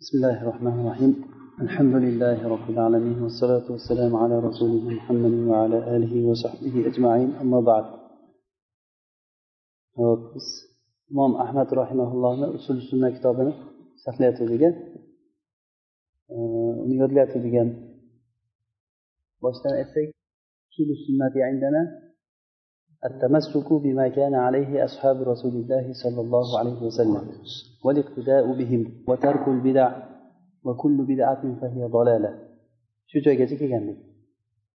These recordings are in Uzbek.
بسم الله الرحمن الرحيم. الحمد لله رب العالمين والصلاة والسلام على رسوله محمد وعلى آله وصحبه أجمعين. أما بعد. إمام أحمد رحمه الله أصول السنة كتابنا سهلات ديجان ونيودلات ديجان باشتن أسيك أصول السنة عندنا التمسك بما كان عليه أصحاب رسول الله صلى الله عليه وسلم والاقتداء بهم وترك البدع وكل بدعة فهي ضلالة shu joygacha kelgandik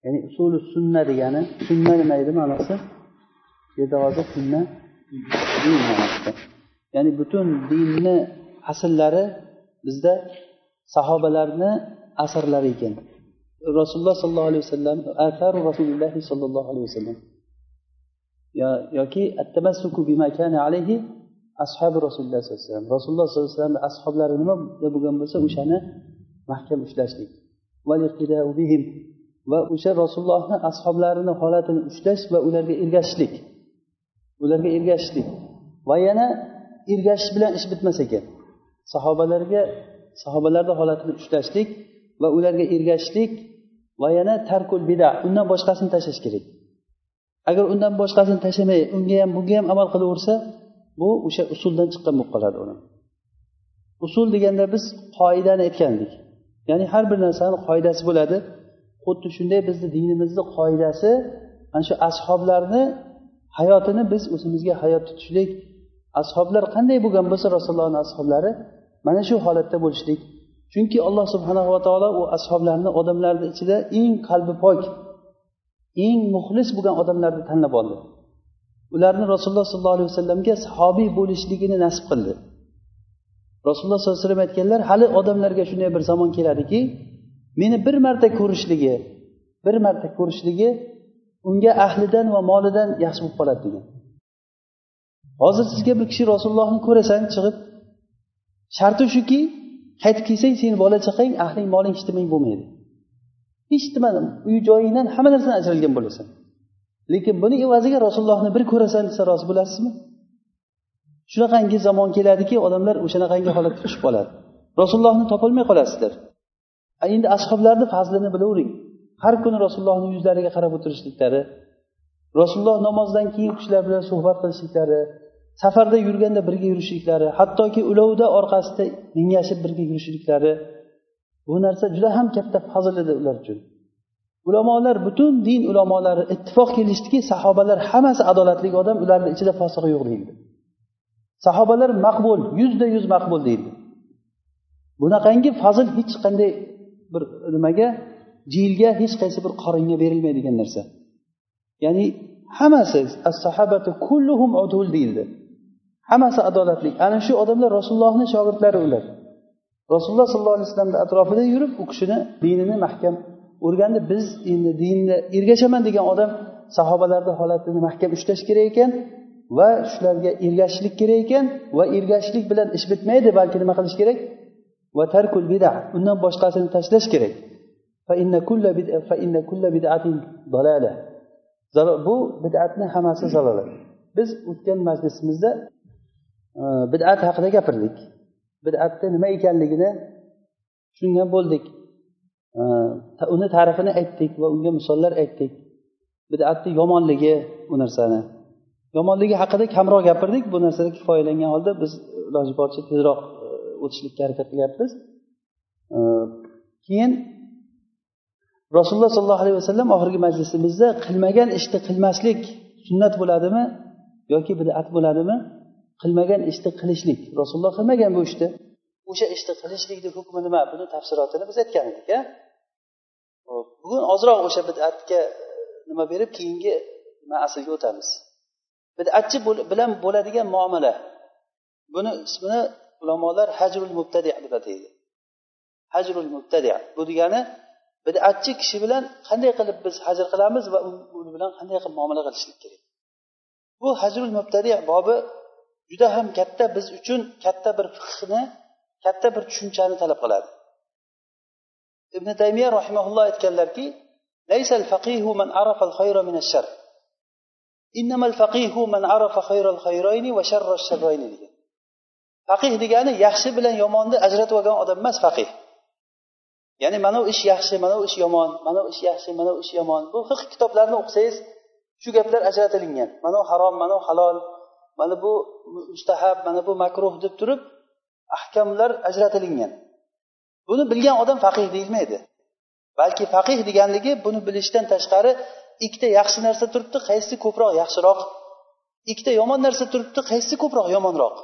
ya'ni usuli sunna degani sunna nima edi ma'nosi bu yerda hozir sunna din ma'nosida ya'ni butun dinni asllari bizda sahobalarni asrlari ekan rasululloh sollallohu alayhi vasallam asaru rasulillahi sollallohu alayhi vasallam yoki attamassuku bima kana alayhi ashabi rasululloh sallallohu alayhi vasallam. Rasululloh sollallohu alayhi vasallam ashoblari nima bo'lgan bo'lsa o'shani mahkam ushlashlik. Va o'sha rasulullohni ashoblarini holatini ushlash va ularga ergashishlik. Ularga ergashishlik. Va yana ergashish bilan ish bitmas ekan. Sahobalarga sahobalarni holatini ushlashlik va ularga ergashishlik va yana tarkul bida undan boshqasini tashlash kerak. Agar undan boshqasini tashlamay unga ham bunga ham amal qilaversa bu o'sha usuldan chiqqan bo'lib qoladi uni. Usul deganda biz qoidani aytgandik. Ya'ni har bir narsani qoidasi bo'ladi. Xuddi shunday bizni dinimizni qoidasi mana shu ashoblarni hayotini biz o'zimizga hayot tutishlik ashoblar qanday bo'lgan bo'lsa rasulullohni ashoblari mana shu holatda bo'lishlik. Chunki alloh subhanava taolo u ashoblarni odamlarni ichida eng qalbi pok eng muxlis bo'lgan odamlarni tanlab oldi. Ularni rasululloh sollallohu alayhi vasallamga sahobiy bo'lishligini nasib qildi. Rasululloh sollallohu alayhi vasallam aytganlar hali odamlarga shunday bir zamon keladiki meni bir marta ko'rishligi bir marta ko'rishligi unga ahlidan va molidan yaxshi bo'lib qoladi degan. Hozir sizga bir kishi rasulullohni ko'rasan chiqib sharti shuki qaytib kelsang seni bola chaqang ahling moling hech nimang bo'lmaydi. Hech nima uy joyingdan hamma narsadan ajralgan bo'lasan. Lekin buni evaziga rasulullohni bir ko'rasan desa rozi bo'lasizmi? Shunaqangi zamon keladiki odamlar o'shanaqangi holatga tushib qoladi. Rasulullohni topolmay qolasizlar. Endi ashoblarni fazlini bilavering. Har kuni rasulullohni yuzlariga qarab o'tirishliklari rasululloh namozdan keyin kishilar bilan suhbat qilishliklari safarda yurganda birga yurishliklari hattoki ulovda orqasida mingashib birga yurishliklari bu narsa juda ham katta fazil edi ular uchun. Ulamolar butun din ulamolari ittifoq kelishdiki sahobalar hammasi adolatli odam ularni ichida fosiq yo'q deyildi sahobalar maqbul yuzda yuz maqbul deyildi bunaqangi fazil hech qanday bir nimaga jilga hech qaysi bir qoringa berilmaydigan narsa. Ya'ni hammasi as sahabatu kulluhum udul deyildi. Hammasi adolatli. Ana shu odamlar rasulullohni shogirdlari ular. Rasululloh sollallohu alayhi vasallamni atrofida yurib u kishini dinini mahkam o'rgandi. Biz endi dinni ergashaman degan odam sahobalarni holatini mahkam ushlash kerak ekan va shularga ergashishlik kerak ekan va ergashishlik bilan ish bitmaydi balki nima qilish kerak? Va tarkul bida undan boshqasini tashlash kerak. Bu bid'atni hammasi zalolat biz o'tgan majlisimizda e, bid'at haqida gapirdik. Bid'atni nima ekanligini tushungan bo'ldik. Uni ta'rifini aytdik va unga misollar aytdik. Bid'atni yomonligi bu narsani. Yomonligi haqida kamroq gapirdik. Bu narsada kifoyalangan holda biz iloji boricha tezroq e, o'tishlikka harakat qilyapmiz. E, keyin rasululloh sollallohu alayhi vasallam oxirgi majlisimizda qilmagan ishni qilmaslik sunnat bo'ladimi yoki bid'at bo'ladimi qilmagan ishni qilishlik. Rasululloh qilmagan bu ishni. O'sha ishni qilishlikni hukmi nima? Buni tafsilotini biz aytgan edik a bugun ozroq o'sha bid'atga e, nima berib keyingi nima aslga o'tamiz. Bid'atchi bilan bo'ladigan muomala. Buni ismini ulamolar hajrul mubtadi deb ataydi. Hajrul mubtadi bu degani bid'atchi kishi bilan qanday qilib biz hajr qilamiz va u bilan qanday qilib muomala qilishlik kerak? Bu hajrul mubtadi bobi juda ham katta biz uchun katta bir fiqhni katta bir tushunchani talab qiladi. Ibn taymiya rahimaulloh aytganlarki laysal faqihu man arafa al-khayra min ash-shar innamal faqihu man arafa khayral khayrayni va sharra sharrayni degan. Faqih degani yaxshi bilan yomonni ajratib olgan odam emas faqih. Ya'ni mana bu ish yaxshi mana bu ish yomon mana bu ish yaxshi mana bu ish yomon. Bu fiq kitoblarini o'qisangiz shu gaplar ajratilingan mana bu harom mana bu halol. Mana bu mustahab mana bu makruh deb turib ahkamlar ajratilingan. Buni bilgan odam faqih deyilmaydi. Balki faqih deganligi buni bilishdan tashqari ikkita yaxshi narsa turibdi qaysi ko'proq yaxshiroq? Ikkita yomon narsa turibdi qaysi ko'proq yomonroq?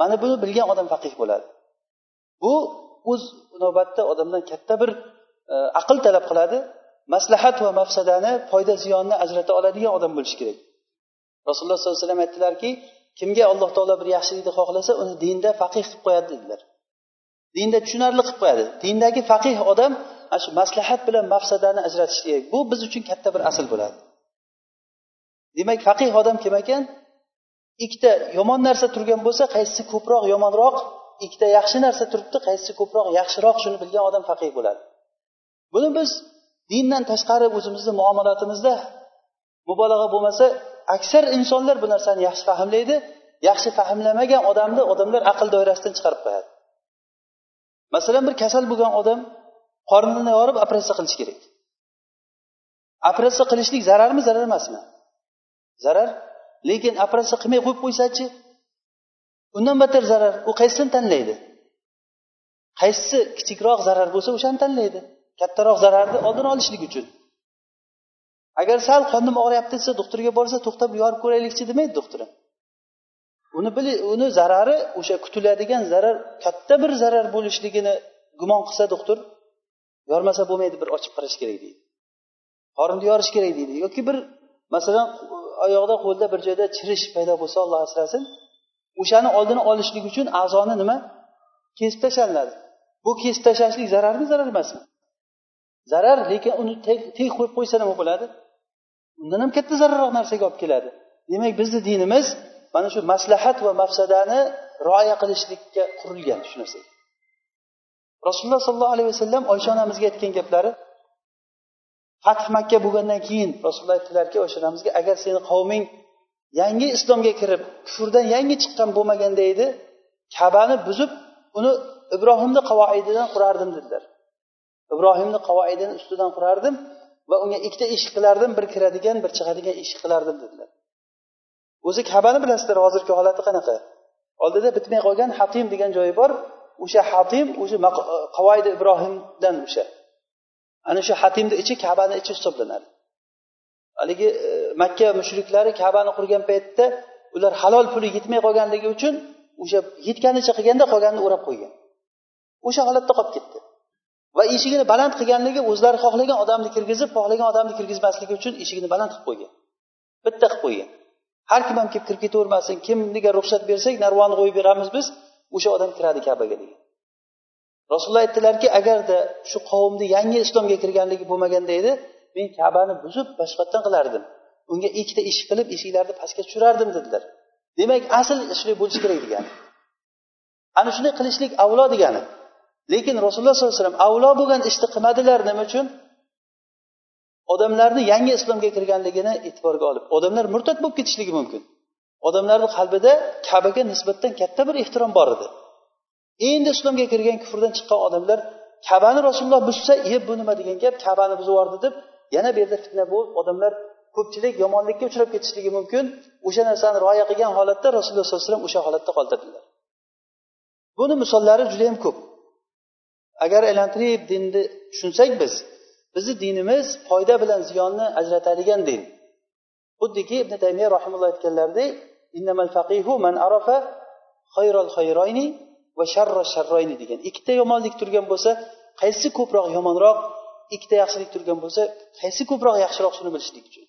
Mana buni bilgan odam faqih bo'ladi. Bu o'z navbatda odamdan katta bir e, aql talab qiladi. Maslahat va mafsadani foyda ziyonni ajrata oladigan odam bo'lishi kerak. Rasululloh sollallohu alayhi vasallam aytdilarki kimga alloh taolo bir yaxshilikni xohlasa uni dinda faqih qilib qo'yadi dedilar. Dinda tushunarli qilib qo'yadi. Dindagi faqih odam ana shu maslahat bilan mafsadani ajratish kerak. Bu biz uchun katta bir asl bo'ladi. Demak faqih odam kim ekan? Ikkita yomon narsa turgan bo'lsa qaysisi ko'proq yomonroq ikkita yaxshi narsa turibdi qaysisi ko'proq yaxshiroq shuni bilgan odam faqih bo'ladi. Buni biz dindan tashqari o'zimizni muomalatimizda mubolag'a bo'lmasa aksar insonlar bu narsani yaxshi fahmlaydi yaxshi fahmlamagan odamni odamlar aql doirasidan chiqarib qo'yadi. Masalan bir kasal bo'lgan odam qornini yorib operatsiya qilish kerak. Operatsiya qilishlik zararmi zarar emasmi? Zarar lekin operatsiya qilmay qo'yib qo'ysachi undan battar zarar u qaysisini tanlaydi? Qaysisi kichikroq zarar bo'lsa o'shani tanlaydi. Kattaroq zararni oldini olishlik uchun. Agar sal qornim og'riyapti desa doktorga borsa to'xtab yorib ko'raylikchi demaydi doktor uni bili uni zarari o'sha kutiladigan zarar katta bir zarar bo'lishligini gumon qilsa doktor yormasa bo'lmaydi bir ochib qarash kerak deydi. Qorinni yorish kerak deydi. Yoki bir masalan oyoqda qo'lda bir joyda chirish paydo bo'lsa alloh asrasin o'shani oldini olishlik uchun a'zoni nima? Kesib tashlanadi. Bu kesib tashlashlik zararmi zarar emasmi zarar lekin uni teg qo'yib qo'ysa nima bo'ladi? Undan ham katta zararroq narsaga olib keladi. Demak bizni dinimiz mana shu maslahat va mafsadani rioya qilishlikka qurilgan shu narsa rasululloh sollallohu alayhi vasallam oysha onamizga aytgan gaplari fath makka bo'lgandan keyin rasululloh aytdilarki oysha onamizga agar seni qavming yangi islomga kirib kufrdan yangi chiqqan bo'lmaganda edi kabani buzib uni ibrohimni qavoididan qurardim dedilar. Ibrohimni qavoidini ustidan qurardim va unga ikkita eshik qilardim bir kiradigan bir chiqadigan eshik qilardim dedilar. O'zi kabani bilasizlar hozirgi holati qanaqa? Oldida bitmay qolgan hatim degan joyi bor. O'sha hatim o'sha e, qavoidi ibrohimdan o'sha. Ana shu hatimni ichi kabani ichi hisoblanadi. Haligi e, makka mushriklari kabani qurgan paytda ular halol puli yetmay qolganligi uchun o'sha yetganicha qilganda qolganini o'rab qo'ygan. O'sha holatda qolib ketdi. Va eshigini baland qilganligi o'zlari xohlagan odamni kirgizib xohlagan odamni kirgizmasligi uchun eshigini baland qilib qo'ygan. Bitta qilib qo'ygan. Har kim ham kelib kirib ketavermasin kimniga ruxsat bersak narvonni qo'yib beramiz biz o'sha odam kiradi kabaga degan. Rasululloh aytdilarki agarda shu qavmni yangi islomga kirganligi bo'lmaganda edi men kabani buzib boshqatdan qilardim. Unga ikkita eshik qilib eshiklarni pastga tushirardim dedilar. Demak asl shunday bo'lishi kerak degani. Ana shunday qilishlik avlo degani. Lekin rasululloh sollallohu alayhi vasallam avlo bo'lgan ishni qilmadilar nima uchun? Odamlarni yangi islomga kirganligini e'tiborga olib odamlar murtad bo'lib ketishligi mumkin. Odamlarni qalbida kabaga nisbatan katta bir ehtirom bor edi. Endi islomga kirgan kufrdan chiqqan odamlar kabani rasululloh buzsa e bu nima? degan gap kabani buzib yubordi deb yana bu yerda fitna bo'lib odamlar ko'pchilik yomonlikka uchrab ketishligi mumkin. O'sha narsani rioya qilgan holatda rasululloh sollallohu alayhi vasallam o'sha holatda qoldirdilar. Buni misollari judayam ko'p. Agar aylantirib dinni tushunsak biz bizni dinimiz foyda bilan ziyonni ajratadigan din. Xuddiki ibn taymiya rahimulloh aytganlaridek va sharra sharroyni degan. Ikkita yomonlik turgan bo'lsa qaysi ko'proq yomonroq ikkita yaxshilik turgan bo'lsa qaysi ko'proq yaxshiroq shuni bilishlik uchun.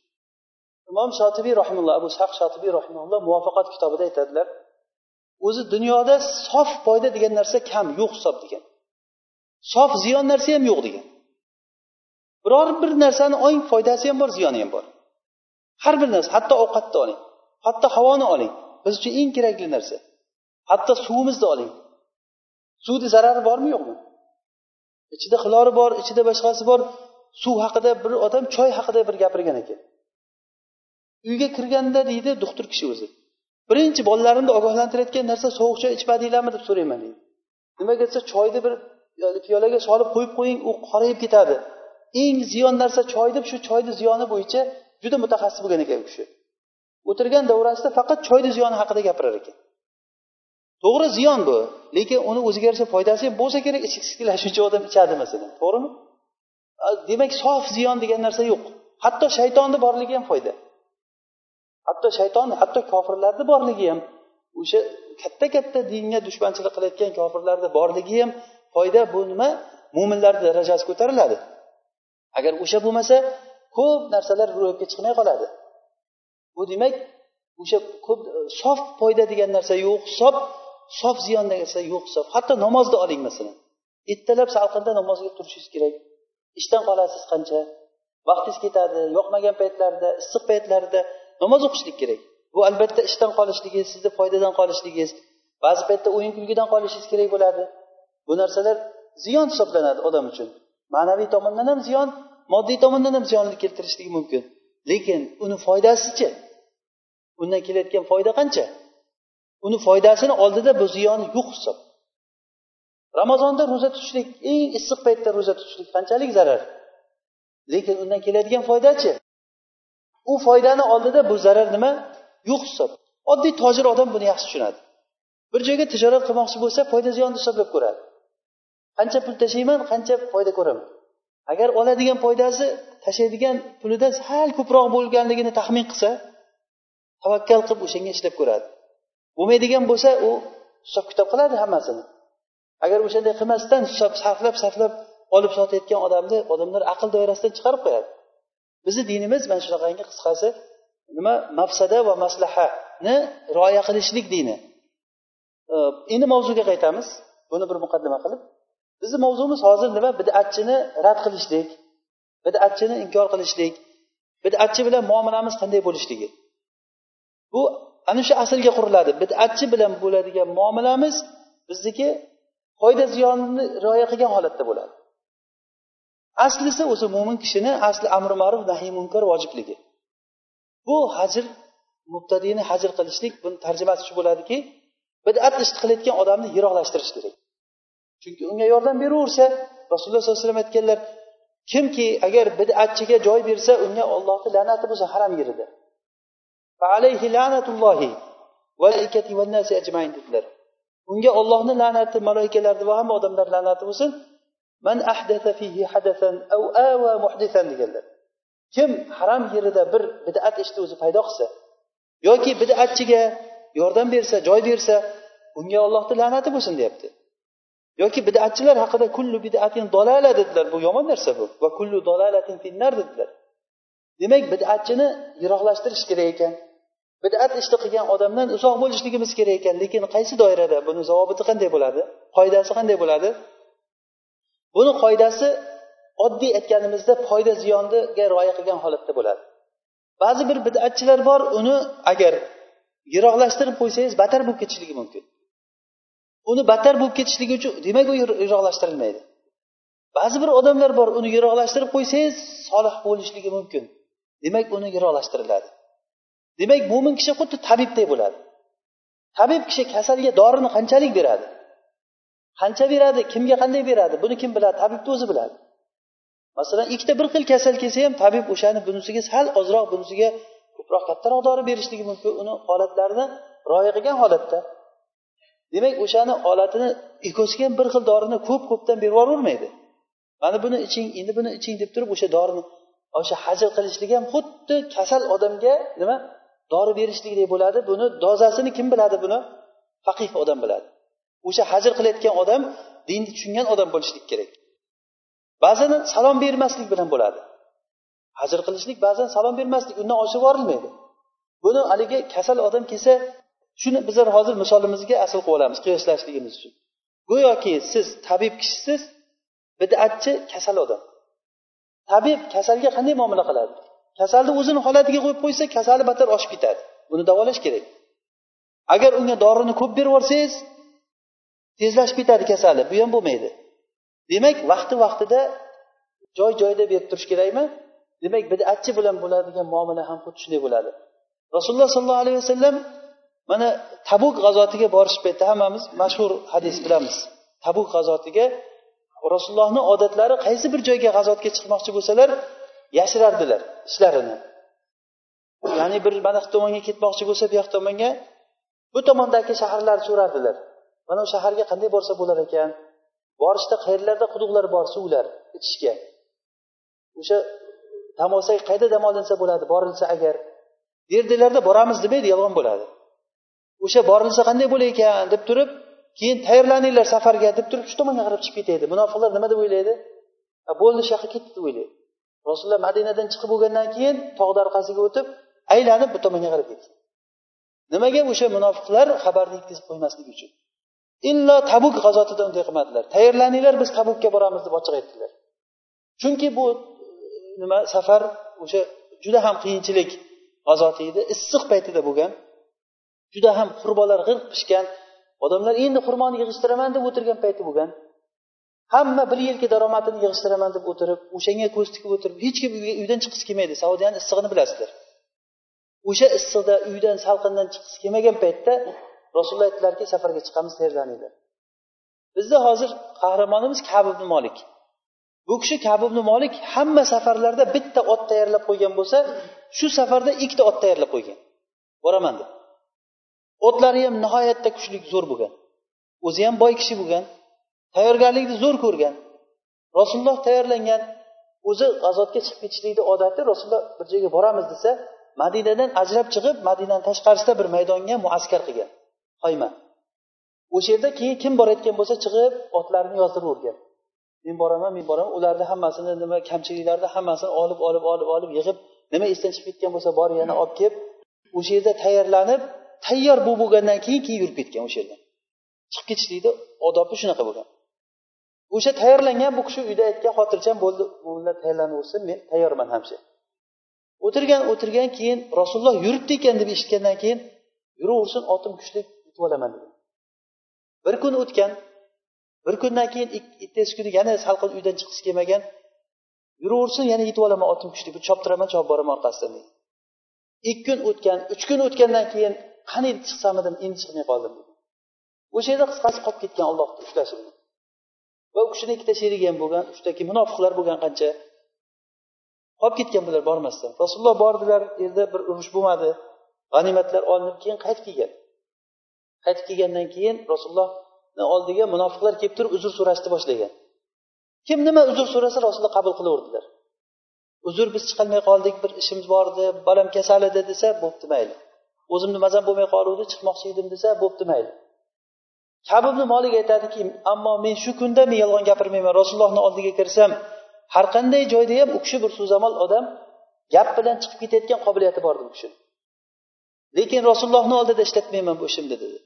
Imom shotibiy rahimulloh abu shaq shotibiy rahimulloh muvaffaqat kitobida aytadilar o'zi dunyoda sof foyda degan narsa kam yo'q hisob degan. Sof ziyon narsa ham yo'q degan. Biror bir narsani oling foydasi ham bor ziyoni ham bor. Har bir narsa hatto ovqatni oling hatto havoni oling. Biz uchun eng kerakli narsa. Hatto suvimizni oling. Suvni zarari bormi yo'qmi? Ichida xilori bor ichida boshqasi bor. Suv haqida bir odam choy haqida bir gapirgan ekan. Uyga kirganda deydi doktor kishi o'zi. Birinchi bolalarimni ogohlantirayotgan narsa sovuq choy ichmadinglarmi deb so'rayman deydi. Nimaga desa choyni bir piyolaga solib qo'yib qo'ying u qorayib ketadi. Eng ziyon narsa choy deb shu choyni ziyoni bo'yicha juda mutaxassis bo'lgan ekan u kishi. O'tirgan davrasida faqat choyni ziyoni haqida gapirar ekan. To'g'ri ziyon bu lekin uni o'ziga yarasha foydasi ham bo'lsa kerak ichgisi odam ichadi masalan to'g'rimi? Demak sof ziyon degan narsa yo'q. Hatto shaytonni borligi ham foyda. Hatto shayton hatto kofirlarni borligi ham o'sha katta katta dinga dushmanchilik qilayotgan kofirlarni borligi ham foyda bu nima? Mo'minlarni darajasi ko'tariladi. Agar o'sha bo'lmasa ko'p narsalar ro'yobga chiqmay qoladi. Bu demak o'sha ko'p sof foyda degan narsa yo'q hisob sof ziyon degan narsa yo'q hisob hatto namozni oling masalan. Ertalab salqinda namozga turishingiz kerak. Ishdan qolasiz qancha? Vaqtingiz ketadi yoqmagan paytlarda issiq paytlarda namoz o'qishlik kerak. Bu albatta ishdan qolishligingiz sizni foydadan qolishligingiz. Ba'zi paytda o'yin kulgidan qolishingiz kerak bo'ladi. Bu narsalar ziyon hisoblanadi odam uchun. Ma'naviy tomondan ham ziyon moddiy tomondan ham ziyonni keltirishligi mumkin. Lekin uni foydasichi? Undan kelayotgan foyda qancha? Uni foydasini oldida bu ziyoni yo'q hisob. Ramazonda ro'za tutishlik eng issiq paytda ro'za tutishlik qanchalik zarar? Lekin undan keladigan foydachi? U foydani oldida bu zarar nima? Yo'q hisob. Oddiy tojir odam buni yaxshi tushunadi. Bir joyga tijorat qilmoqchi bo'lsa foyda ziyonni hisoblab ko'radi. Qancha pul tashlayman qancha foyda ko'raman. Agar oladigan foydasi tashlaydigan pulidan sal ko'proq bo'lganligini taxmin qilsa tavakkal qilib o'shanga ishlab ko'radi. Bo'lmaydigan bo'lsa u hisob kitob qiladi hammasini. Agar o'shanday qilmasdan hisob sarflab sarflab olib sotayotgan odamni odamlar aql doirasidan chiqarib qo'yadi. Bizni dinimiz mana shunaqangi qisqasi nima? Mafsada va maslahani rioya qilishlik dini. Endi mavzuga qaytamiz. Buni bir muqaddima qilib. Bizni mavzumiz hozir nima? Bidatchini rad qilishlik bidatchini inkor qilishlik bidatchi bilan muomalamiz qanday bo'lishligi. Bu ana shu aslga quriladi. Bidatchi bilan bo'ladigan muomalamiz bizniki foyda ziyonni rioya qilgan holatda bo'ladi. Aslisi o'zi mo'min kishini asli amri ma'ruf nahiy munkar vojibligi. Bu hajr mubtadiyni hajr qilishlik buni tarjimasi shu bo'ladiki bidat ish qilayotgan odamni yiroqlashtirish kerak. Chunki unga yordam beraversa rasululloh sollallohu alayhi vasallam aytganlar kimki agar bidatchiga joy bersa unga ollohni la'nati bo'lsa haram yerida. Dedilar. Unga ollohni la'nati maloikalarni va hamma odamlar la'nati bo'lsin. Man ahdatha fihi hadasan aw awa muhdisan deganlar. Kim haram yerida bir bidat ishni o'zi paydo qilsa yoki bidatchiga yordam bersa joy bersa unga ollohni la'nati bo'lsin deyapti. Yoki bidatchilar haqida kullu bidatin dolala dedilar. Bu yomon narsa bu. Va kullu dolalatin finnar dedilar. Demak bidatchini yiroqlashtirish kerak ekan. Bidat ishni qilgan odamdan uzoq bo'lishligimiz kerak ekan. Lekin qaysi doirada? Buni zavobiti qanday bo'ladi? Qoidasi qanday bo'ladi? Buni qoidasi oddiy aytganimizda foyda ziyonga rioya qilgan holatda bo'ladi. Ba'zi bir bidatchilar bor uni agar yiroqlashtirib qo'ysangiz battar bo'lib ketishligi mumkin. Uni battar bo'lib ketishligi uchun demak u yiroqlashtirilmaydi ba'zi bir odamlar bor uni yiroqlashtirib qo'ysangiz solih bo'lishligi mumkin. Demak uni yiroqlashtiriladi demak mo'min kishi xuddi tabibday bo'ladi. Tabib kishi kasalga dorini qanchalik beradi? Qancha beradi? Kimga qanday beradi? Buni kim biladi? Tabibni o'zi biladi. Masalan ikkita bir xil kasal kelsa ham tabib o'shani bunisiga sal ozroq bunisiga ko'proq kattaroq dori berishligi mumkin. Uni holatlarini rioya qilgan holatda demak o'shani holatini ikkosiga ham bir xil dorini ko'p ko'pdan berib yuboravermaydi mana buni iching endi buni iching deb turib o'sha dorini o'sha hajr qilishlik ham xuddi kasal odamga nima? Dori berishlikdek bo'ladi. Buni dozasini kim biladi buni? Faqih odam biladi. O'sha hajr qilayotgan odam dinni tushungan odam bo'lishlik kerak. Ba'zan salom bermaslik bilan bo'ladi. Hajr qilishlik ba'zan salom bermaslik undan oshib yuborilmaydi. Buni haligi kasal odam kelsa shuni bizlar hozir misolimizga asl qilib olamiz qiyoslashligimiz uchun. Go'yoki siz tabib kishisiz bidatchi kasal odam. Tabib kasalga qanday muomala qiladi? Kasalni o'zini holatiga qo'yib qo'ysa kasali battar oshib ketadi. Buni davolash kerak. Agar unga dorini ko'p berib yuborsangiz tezlashib ketadi kasali bu ham bo'lmaydi. Demak vaqti vaqtida joy joyida berib turish kerakmi? Demak bidatchi bilan bo'ladigan muomala ham xuddi shunday bo'ladi. Rasululloh sollallohu alayhi vasallam mana tabuk g'azotiga borish payti hammamiz mashhur hadis bilamiz. Tabuk g'azotiga rasulullohni odatlari qaysi bir joyga g'azotga chiqmoqchi bo'lsalar yashirardilar ishlarini. Ya'ni bir mana bu tomonga ketmoqchi bo'lsa bu yoq tomonga bu tomondagi shaharlarni so'rardilar. Mana u shaharga qanday borsa bo'lar ekan? Borishda qayerlarda quduqlar bor suvlar ichishga? O'sha dam olsak qayerda dam olinsa bo'ladi borilsa agar? Derdilarda boramiz demaydi yolg'on bo'ladi. O'sha borilsa qanday bo'lar ekan deb turib keyin tayyorlaninglar safarga deb turib shu tomonga qarab chiqib ketadi munofiqlar nima deb o'ylaydi? Bo'ldi shu yoqqa ketdi deb o'ylaydi. Rasululloh madinadan chiqib bo'lgandan keyin tog'ni orqasiga o'tib aylanib bu tomonga qarab ketgan nimaga o'sha munofiqlar xabarni yetkazib qo'ymasligi uchun? Illo tabuk g'azotida unday qilmadilar. Tayyorlaninglar biz tabukka boramiz deb ochiq aytdilar. Chunki bu nima safar o'sha juda ham qiyinchilik g'azoti edi. Issiq paytida bo'lgan. Juda ham qurbonlar g'irq pishgan. Odamlar endi xurmoni yig'ishtiraman deb o'tirgan payti bo'lgan hamma bir yilki daromadini yig'ishtiraman deb o'tirib o'shanga ko'z tikib o'tirib hech kim uydan chiqqisi kelmaydi saudiyani issig'ini bilasizlar. O'sha issiqda uydan salqindan chiqqisi kelmagan paytda rasululloh aytdilarki safarga chiqamiz tayyorlaninglar bizni hozir qahramonimiz kab ibn molik. Bu kishi kab ibn molik hamma safarlarda bitta ot tayyorlab qo'ygan bo'lsa shu safarda ikkita ot tayyorlab qo'ygan. Boraman deb. Otlari ham nihoyatda kuchli zo'r bo'lgan. O'zi ham boy kishi bo'lgan tayyorgarlikni zo'r ko'rgan. Rasululloh tayyorlangan o'zi g'azotga chiqib ketishlikni odati rasululloh bir joyga boramiz desa madinadan ajrab chiqib madinani tashqarisida bir maydonga muaskar qilgan qoyma o'sha yerda keyin kim borayotgan bo'lsa chiqib otlarini yozdiravergan men boraman men boraman ularni hammasini nima kamchiliklarni hammasini olib olib olib olib yig'ib nima esdan chiqib ketgan bo'lsa borib yana olib kelib o'sha yerda tayyorlanib tayyor bo'lib bo'lgandan keyin keyin yurib ketgan o'sha yerdan. Chiqib ketishlikni odobi shunaqa bo'lgan. O'sha tayyorlangan bu kishi uyda aytgan xotirjam bo'ldi bular tayyorlanaversin men tayyorman hamsha o'tirgan o'tirgan keyin rasululloh yuribdi ekan deb eshitgandan keyin yuraversin otim kuchli yutib olaman degan bir kun o'tgan bir kundan keyin ertasi kuni yana salqin uydan chiqqisi kelmagan yuraversin yana yetib olaman otim kuchli bir choptiraman chopib boraman orqasidan ikki kun o'tgan uch kun o'tgandan keyin qani chiqsamidim endi chiqmay qoldim o'sha yerda qisqasi qolib ketgan ollohni ushlashi va u kishini ikkita sherigi ham bo'lgan uchtaki munofiqlar bo'lgan qancha. Qolib ketgan bular bormasdan. Rasululloh bordilar yerda bir urush bo'lmadi. G'animatlar olinib keyin qaytib kelgan. Qaytib kelgandan keyin rasulullohni oldiga munofiqlar kelib turib uzr so'rashni boshlagan. Kim nima uzr so'rasa rasululloh qabul qilaverdilar. Uzr biz chiqolmay qoldik bir ishimiz bor edi bolam kasal edi desa bo'pti mayli. O'zimni mazam bo'lmay qoluvdi chiqmoqchi edim desa bo'pti mayli. Kabibni molik aytadiki ammo men shu kunda men yolg'on gapirmayman rasulullohni oldiga kirsam har qanday joyda ham u kishi bir so'zamol odam gap bilan chiqib ketayotgan qobiliyati bor edi u kishi. Lekin rasulullohni oldida ishlatmayman bu ishimni dedi.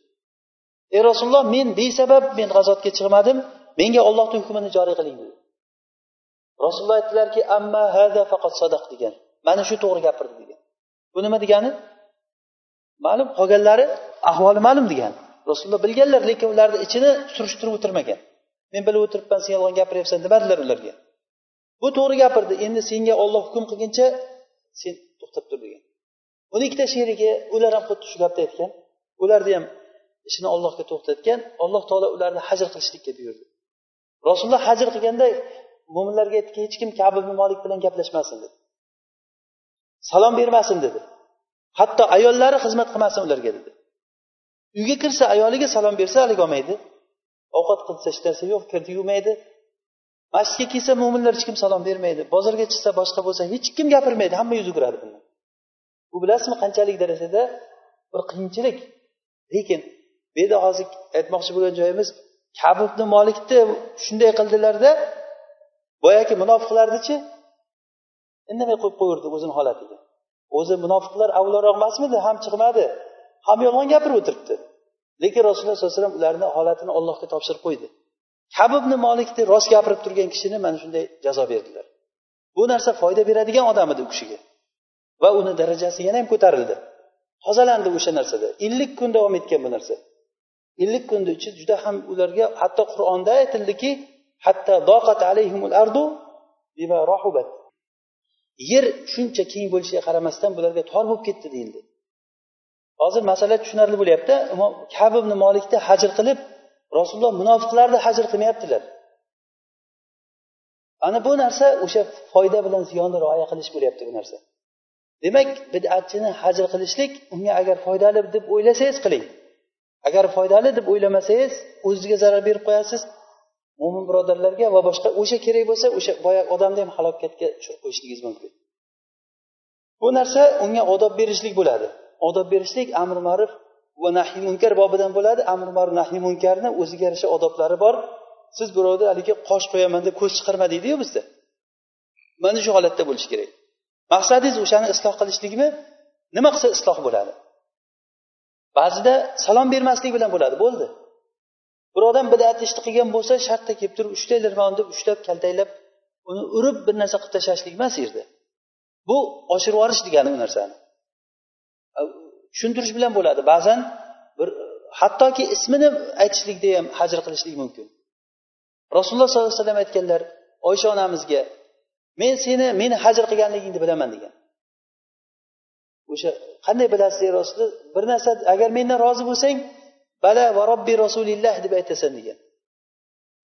Ey rasululloh men besabab men g'azotga chiqmadim menga ollohni hukmini joriy qiling dedi. Rasululloh aytdilarki amma hada faqat sadaq degan. Mana shu to'g'ri gapirdi degan. Bu nima degani? Ma'lum qolganlari ahvoli ma'lum degan. Rasululloh bilganlar lekin ularni ichini surishtirib o'tirmagan. Men bilib o'tiribman sen yolg'on gapiryapsan demadilar ularga. Bu to'g'ri gapirdi. Endi senga olloh hukm qilguncha sen to'xtab tur degan. Uni ikkita sherigi ular ham xuddi shu gapni aytgan. Ularni ham ishini ollohga to'xtatgan. Alloh taolo ularni hajr qilishlikka buyurdi. Rasululloh hajr qilganda mo'minlarga aytdiki hech kim kabi molik bilan gaplashmasin dedi. Salom bermasin dedi. Hatto ayollari xizmat qilmasin ularga dedi. Uyga kirsa ayoliga salom bersa haligi olmaydi. Ovqat qilsa hech narsa yo'q kirdi yuvmaydi. Masjidga kelsa mo'minlar hech kim salom bermaydi. Bozorga chiqsa boshqa bo'lsa hech kim gapirmaydi. Hamma yuz o'giradi bundan. Bu bilasizmi qanchalik darajada? Bir qiyinchilik. Lekin bu yerda hozir aytmoqchi bo'lgan joyimiz kabibni molikni shunday qildilarda boyagi munofiqlarnichi indamay qo'yib qo'yaverdi o'zini holatiga. O'zi munofiqlar avvalroq emasmidi? Ham chiqmadi. Ham yolg'on gapirib o'tiribdi. Lekin rasululloh sollallohu alayhi vasallam ularni holatini allohga topshirib qo'ydi. Habibni molikni rost gapirib turgan kishini mana shunday jazo berdilar. Bu narsa foyda beradigan odam edi u kishiga. Va uni darajasi yana ham ko'tarildi. Tozalandi o'sha narsada. Ellik kun davom etgan bu narsa. Ellik kunni ichida juda ham ularga hatto qur'onda aytildiki hatto doqat alayhimul ardu bima rohubat yer shuncha keng bo'lishiga qaramasdan bularga tor bo'lib ketdi deyildi. Hozir masala tushunarli bo'lyapti. Imom kab ibn molikni hajr qilib rasululloh munofiqlarni hajr qilmayaptilar. Ana bu narsa o'sha foyda bilan ziyonni rioya qilish bo'lyapti bu narsa. Demak bidatchini hajr qilishlik unga agar foydali deb o'ylasangiz qiling. Agar foydali deb o'ylamasangiz o'zizga zarar berib qo'yasiz mo'min birodarlarga va boshqa o'sha kerak bo'lsa o'sha boyagi odamni ham halokatga tushirib qo'yishingiz mumkin. Bu narsa unga odob berishlik bo'ladi. Odob berishlik amri ma'ruf va nahiy munkar bobidan bo'ladi. Amri ma'ruf nahiy munkarni o'ziga yarasha odoblari bor. Siz birovni haligi qosh qo'yaman deb ko'z chiqarma deydiyu bizda. Mana shu holatda bo'lishi kerak. Maqsadingiz o'shani isloh qilishlikmi? Nima qilsa isloh bo'ladi? Ba'zida salom bermaslik bilan bo'ladi bo'ldi. Bir odam bidat ishni qilgan bo'lsa shartta kelib turib ushlanglar deb ushlab kaltaklab uni urib bir narsa qilib tashlashlik emas u yerda. Bu oshirib yuborish degani u narsani. Tushuntirish bilan bo'ladi. Ba'zan bir hattoki ismini aytishlikda ham hajr qilishlik mumkin. Rasululloh sollallohu alayhi vasallam aytganlar oysha onamizga men seni meni hajr qilganligingni bilaman degan. O'sha qanday bilasiz ey rasululloh bir narsa agar mendan rozi bo'lsang bala va robbi rasulilloh deb aytasan degan.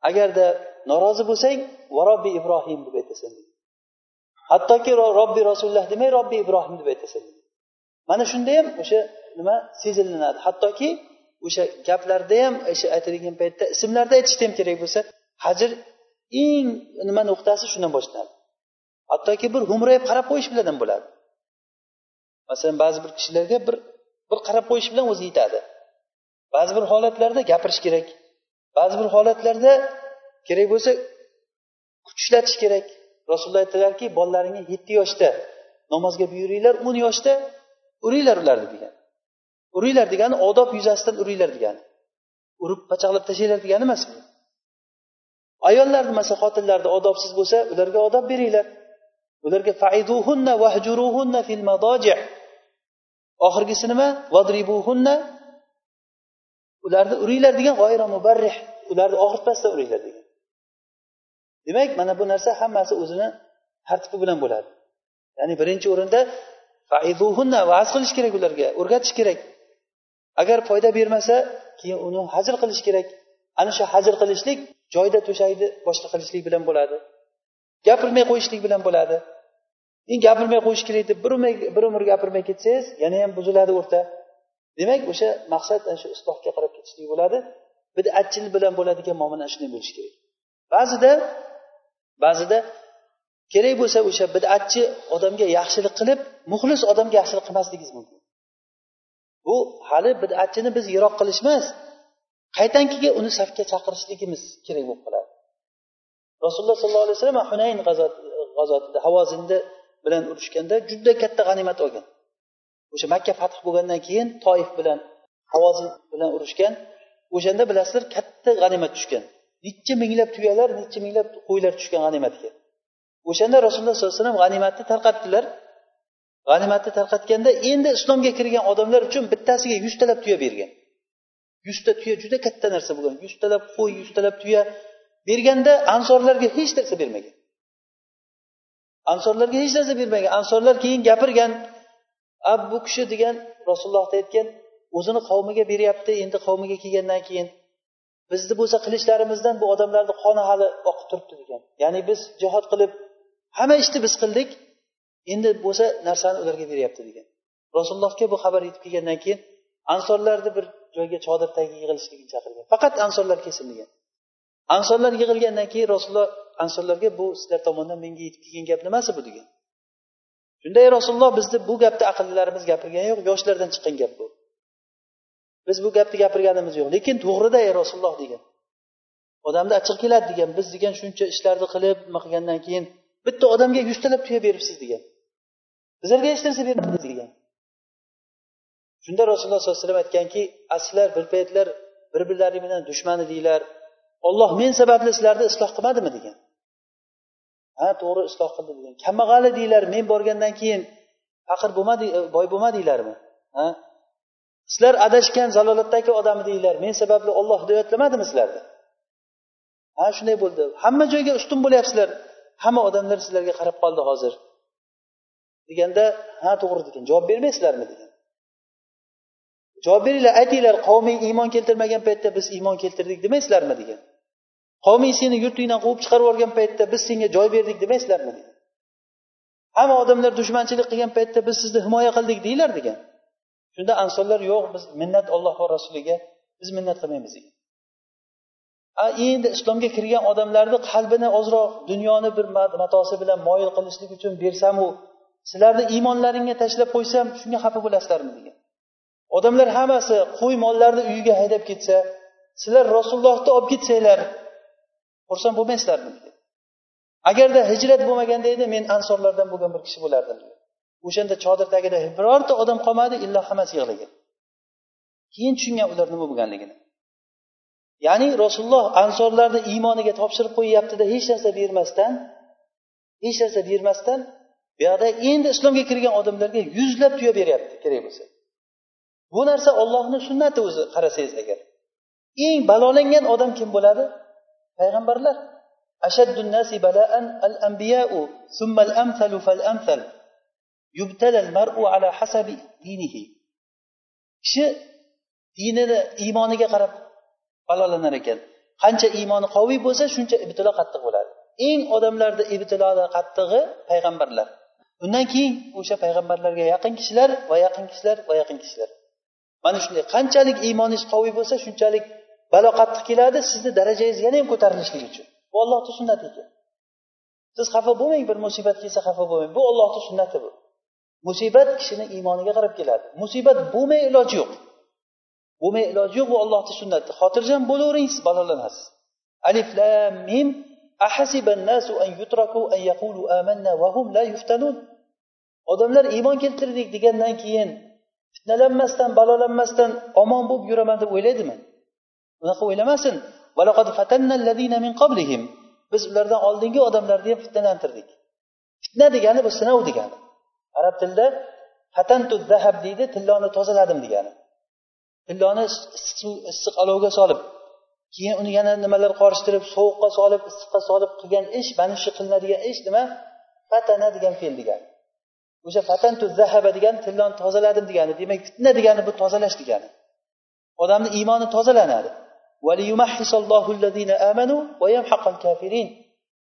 Agarda norozi bo'lsang va robbi ibrohim deb aytasan degan. Hattoki robbi rasululloh demay robbi ibrohim deb aytasan mana shunda ham o'sha nima sezilinadi. Hattoki o'sha gaplarda ham o'sha aytilgan paytda ismlarda aytishda ham kerak bo'lsa hajr eng nima nuqtasi shundan boshlanadi. Hattoki bir humrayib qarab qo'yish bilan ham bo'ladi. Masalan ba'zi bir kishilarga bir bir qarab qo'yish bilan o'zi yetadi. Ba'zi bir holatlarda gapirish kerak. Ba'zi bir holatlarda kerak bo'lsa kuch ishlatish kerak. Rasululloh aytdilarki bolalaringni yetti yoshda namozga buyuringlar o'n yoshda uringlar ularni degan. Uringlar degani odob yuzasidan uringlar degani. Urib pachaqlab tashlanglar degani emas bu ayollarni masalan xotinlarni odobsiz bo'lsa ularga odob beringlar. Ularga faiduhunna vahjuruhunna fil madoji oxirgisi nima? Vadribuhunna ularni uringlar degan g'oyra mubarrih. Ularni og'ritmasdan uringlar degan. Demak mana bu narsa hammasi o'zini tartibi bilan bo'ladi. Ya'ni birinchi o'rinda vaz qilish kerak ularga o'rgatish kerak. Agar foyda bermasa keyin uni hajr qilish kerak. Ana shu hajr qilishlik joyida to'shakni boshqa qilishlik bilan bo'ladi. Gapirmay qo'yishlik bilan bo'ladi. Keyin gapirmay qo'yish kerak deb bir umr gapirmay ketsangiz yana ham buziladi o'rta. Demak o'sha maqsad ana shu islohga qarab ketishlik bo'ladi. Bidatchilik bilan bo'ladigan muomala shunday bo'lishi kerak. Ba'zida ba'zida kerak bo'lsa o'sha bidatchi odamga yaxshilik qilib muxlis odamga yaxshilik qilmasligingiz mumkin. Bu hali bidatchini biz yiroq qilish emas qaytankiga uni safga chaqirishligimiz kerak bo'lib qoladi. Rasululloh sollallohu alayhi vasallam hunayn g'azotida havozinda bilan urushganda juda katta g'animat olgan. O'sha makka fath bo'lgandan keyin toif bilan havozin bilan urushgan. O'shanda bilasizlar katta g'animat tushgan. Necha minglab tuyalar necha minglab qo'ylar tushgan g'animatga o'shanda rasululloh sollallohu alayhi vasallam g'animatni tarqatdilar. G'animatni tarqatganda endi islomga kirgan odamlar uchun bittasiga yuztalab tuya bergan. Yuzta tuya juda katta narsa bo'lgan. Yuztalab qo'y yuztalab tuya berganda ansorlarga hech narsa bermagan. Ansorlarga hech narsa bermagan. Ansorlar keyin gapirgan a bu kishi degan rasulullohda aytgan o'zini qavmiga beryapti endi qavmiga kelgandan keyin bizni bo'lsa qilichlarimizdan bu odamlarni qoni hali oqib turibdi degan. Ya'ni biz jihod qilib hamma ishni biz qildik endi bo'lsa narsani ularga beryapti degan. Rasulullohga bu xabar yetib kelgandan keyin ansorlarni bir joyga chodir tagiga yig'ilishligini chaqirgan. Faqat ansorlar kelsin degan ansorlar yig'ilgandan keyin rasululloh ansorlarga bu sizlar tomonidan menga yetib kelgan gap nimasi bu? degan. Shunda ey rasululloh bizni bu gapni aqllilarimiz gapirgani yo'q yoshlardan chiqqan gap bu. Biz bu gapni gapirganimiz yo'q. Lekin to'g'rida ey rasululloh degan. Odamni achchig'i keladi degan biz degan shuncha ishlarni qilib nima qilgandan keyin bitta odamga yuztalab tuya beribsiz degan. Bizlarga hech narsa bermadingiz degan. Shunda rasululloh sollallohu alayhi vasallam aytganki sizlar bir paytlar bir birlaring bilan dushman edinglar olloh men sababli sizlarni isloh qilmadimi degan. Ha to'g'ri isloh qildi degan. Kambag'al edinglar men borgandan keyin faqir bo'lmadi boy bo'lmadinglarmi ha? Sizlar adashgan zalolatdagi odam edinglar men sababli olloh hidoyatlamadimi sizlarni ha shunday bo'ldi. Hamma joyga ustun bo'lyapsizlar. Hamma odamlar sizlarga qarab qoldi hozir. Deganda ha to'g'ri degan. Javob bermaysizlarmi? degan. Javob beringlar aytinglar qavming iymon keltirmagan paytda biz iymon keltirdik demaysizlarmi? degan. Qavming seni yurtingdan quvib chiqarib yuborgan paytda biz senga joy berdik demaysizlarmi? Degan hamma odamlar dushmanchilik qilgan paytda biz sizni himoya qildik deyglar degan. Shunda ansonlar yo'q biz minnat olloh va rasuliga biz minnat qilmaymiz degan. Endi islomga kirgan odamlarni qalbini ozroq dunyoni bir matosi bilan moyil qilishlik uchun bersamu sizlarni iymonlaringga tashlab qo'ysam shunga xafa bo'lasizlarmi degan. Odamlar hammasi qo'y mollarni uyiga haydab ketsa sizlar rasulullohni olib ketsanglar xursand bo'lmaysizlarmi degan agarda hijrat bo'lmaganda edi men ansorlardan bo'lgan bir kishi bo'lardim o'shanda chodir tagida birorta odam qolmadi illo hammasi yig'lagan. Keyin tushungan ular nima bo'lganligini. Ya'ni rasululloh ansorlarni iymoniga topshirib qo'yyaptida hech narsa bermasdan hech narsa bermasdan buyoqda endi islomga kirgan odamlarga yuzlab tuya beryapti kerak bo'lsa. Bu narsa ollohni sunnati o'zi qarasangiz agar. Eng balolangan odam kim bo'ladi? Payg'ambarlar ashaddun nasi balaan al anbiyau summa al amsalu fal amsal yubtala al mar'u ala hasabi dinihi. Kishi dinini iymoniga qarab balolanar ekan. Qancha iymoni qoviy bo'lsa shuncha ibtilo qattiq bo'ladi. Eng odamlarni ibtiloli qattig'i payg'ambarlar. Undan keyin o'sha payg'ambarlarga yaqin kishilar va yaqin kishilar va yaqin kishilar. Mana shunday qanchalik iymoningiz qoviy bo'lsa shunchalik balo qattiq keladi sizni darajangiz yana ham ko'tarilishligi uchun. Bu ollohni sunnati ekan. Siz xafa bo'lmang bir musibat kelsa xafa bo'lmang. Bu ollohni sunnati bu. Musibat kishini iymoniga qarab keladi. Musibat bo'lmay iloji yo'q. Bo'lmay iloji yo'q bu ollohni sunnati. Xotirjam bo'lavering siz balolanasiz. Alif lam mim. Odamlar iymon keltirdik degandan keyin fitnalanmasdan balolanmasdan omon bo'lib yuraman deb o'ylaydimi? Unaqa o'ylamasin. Biz ulardan oldingi odamlarni ham fitnalantirdik. Fitna degani bu sinov degani. Arab tilida fatantu zahab deydi tilloni tozaladim degani. Tilloni issiq olovga solib keyin uni yana nimalar qorishtirib sovuqqa solib issiqqa solib qilgan ish mana shu qilinadigan ish nima? Fatana degan fe'l degani. O'sha fatantu zahaba degani tilloni tozaladim degani. Demak fitna degani bu tozalash degani. Odamni iymoni tozalanadi.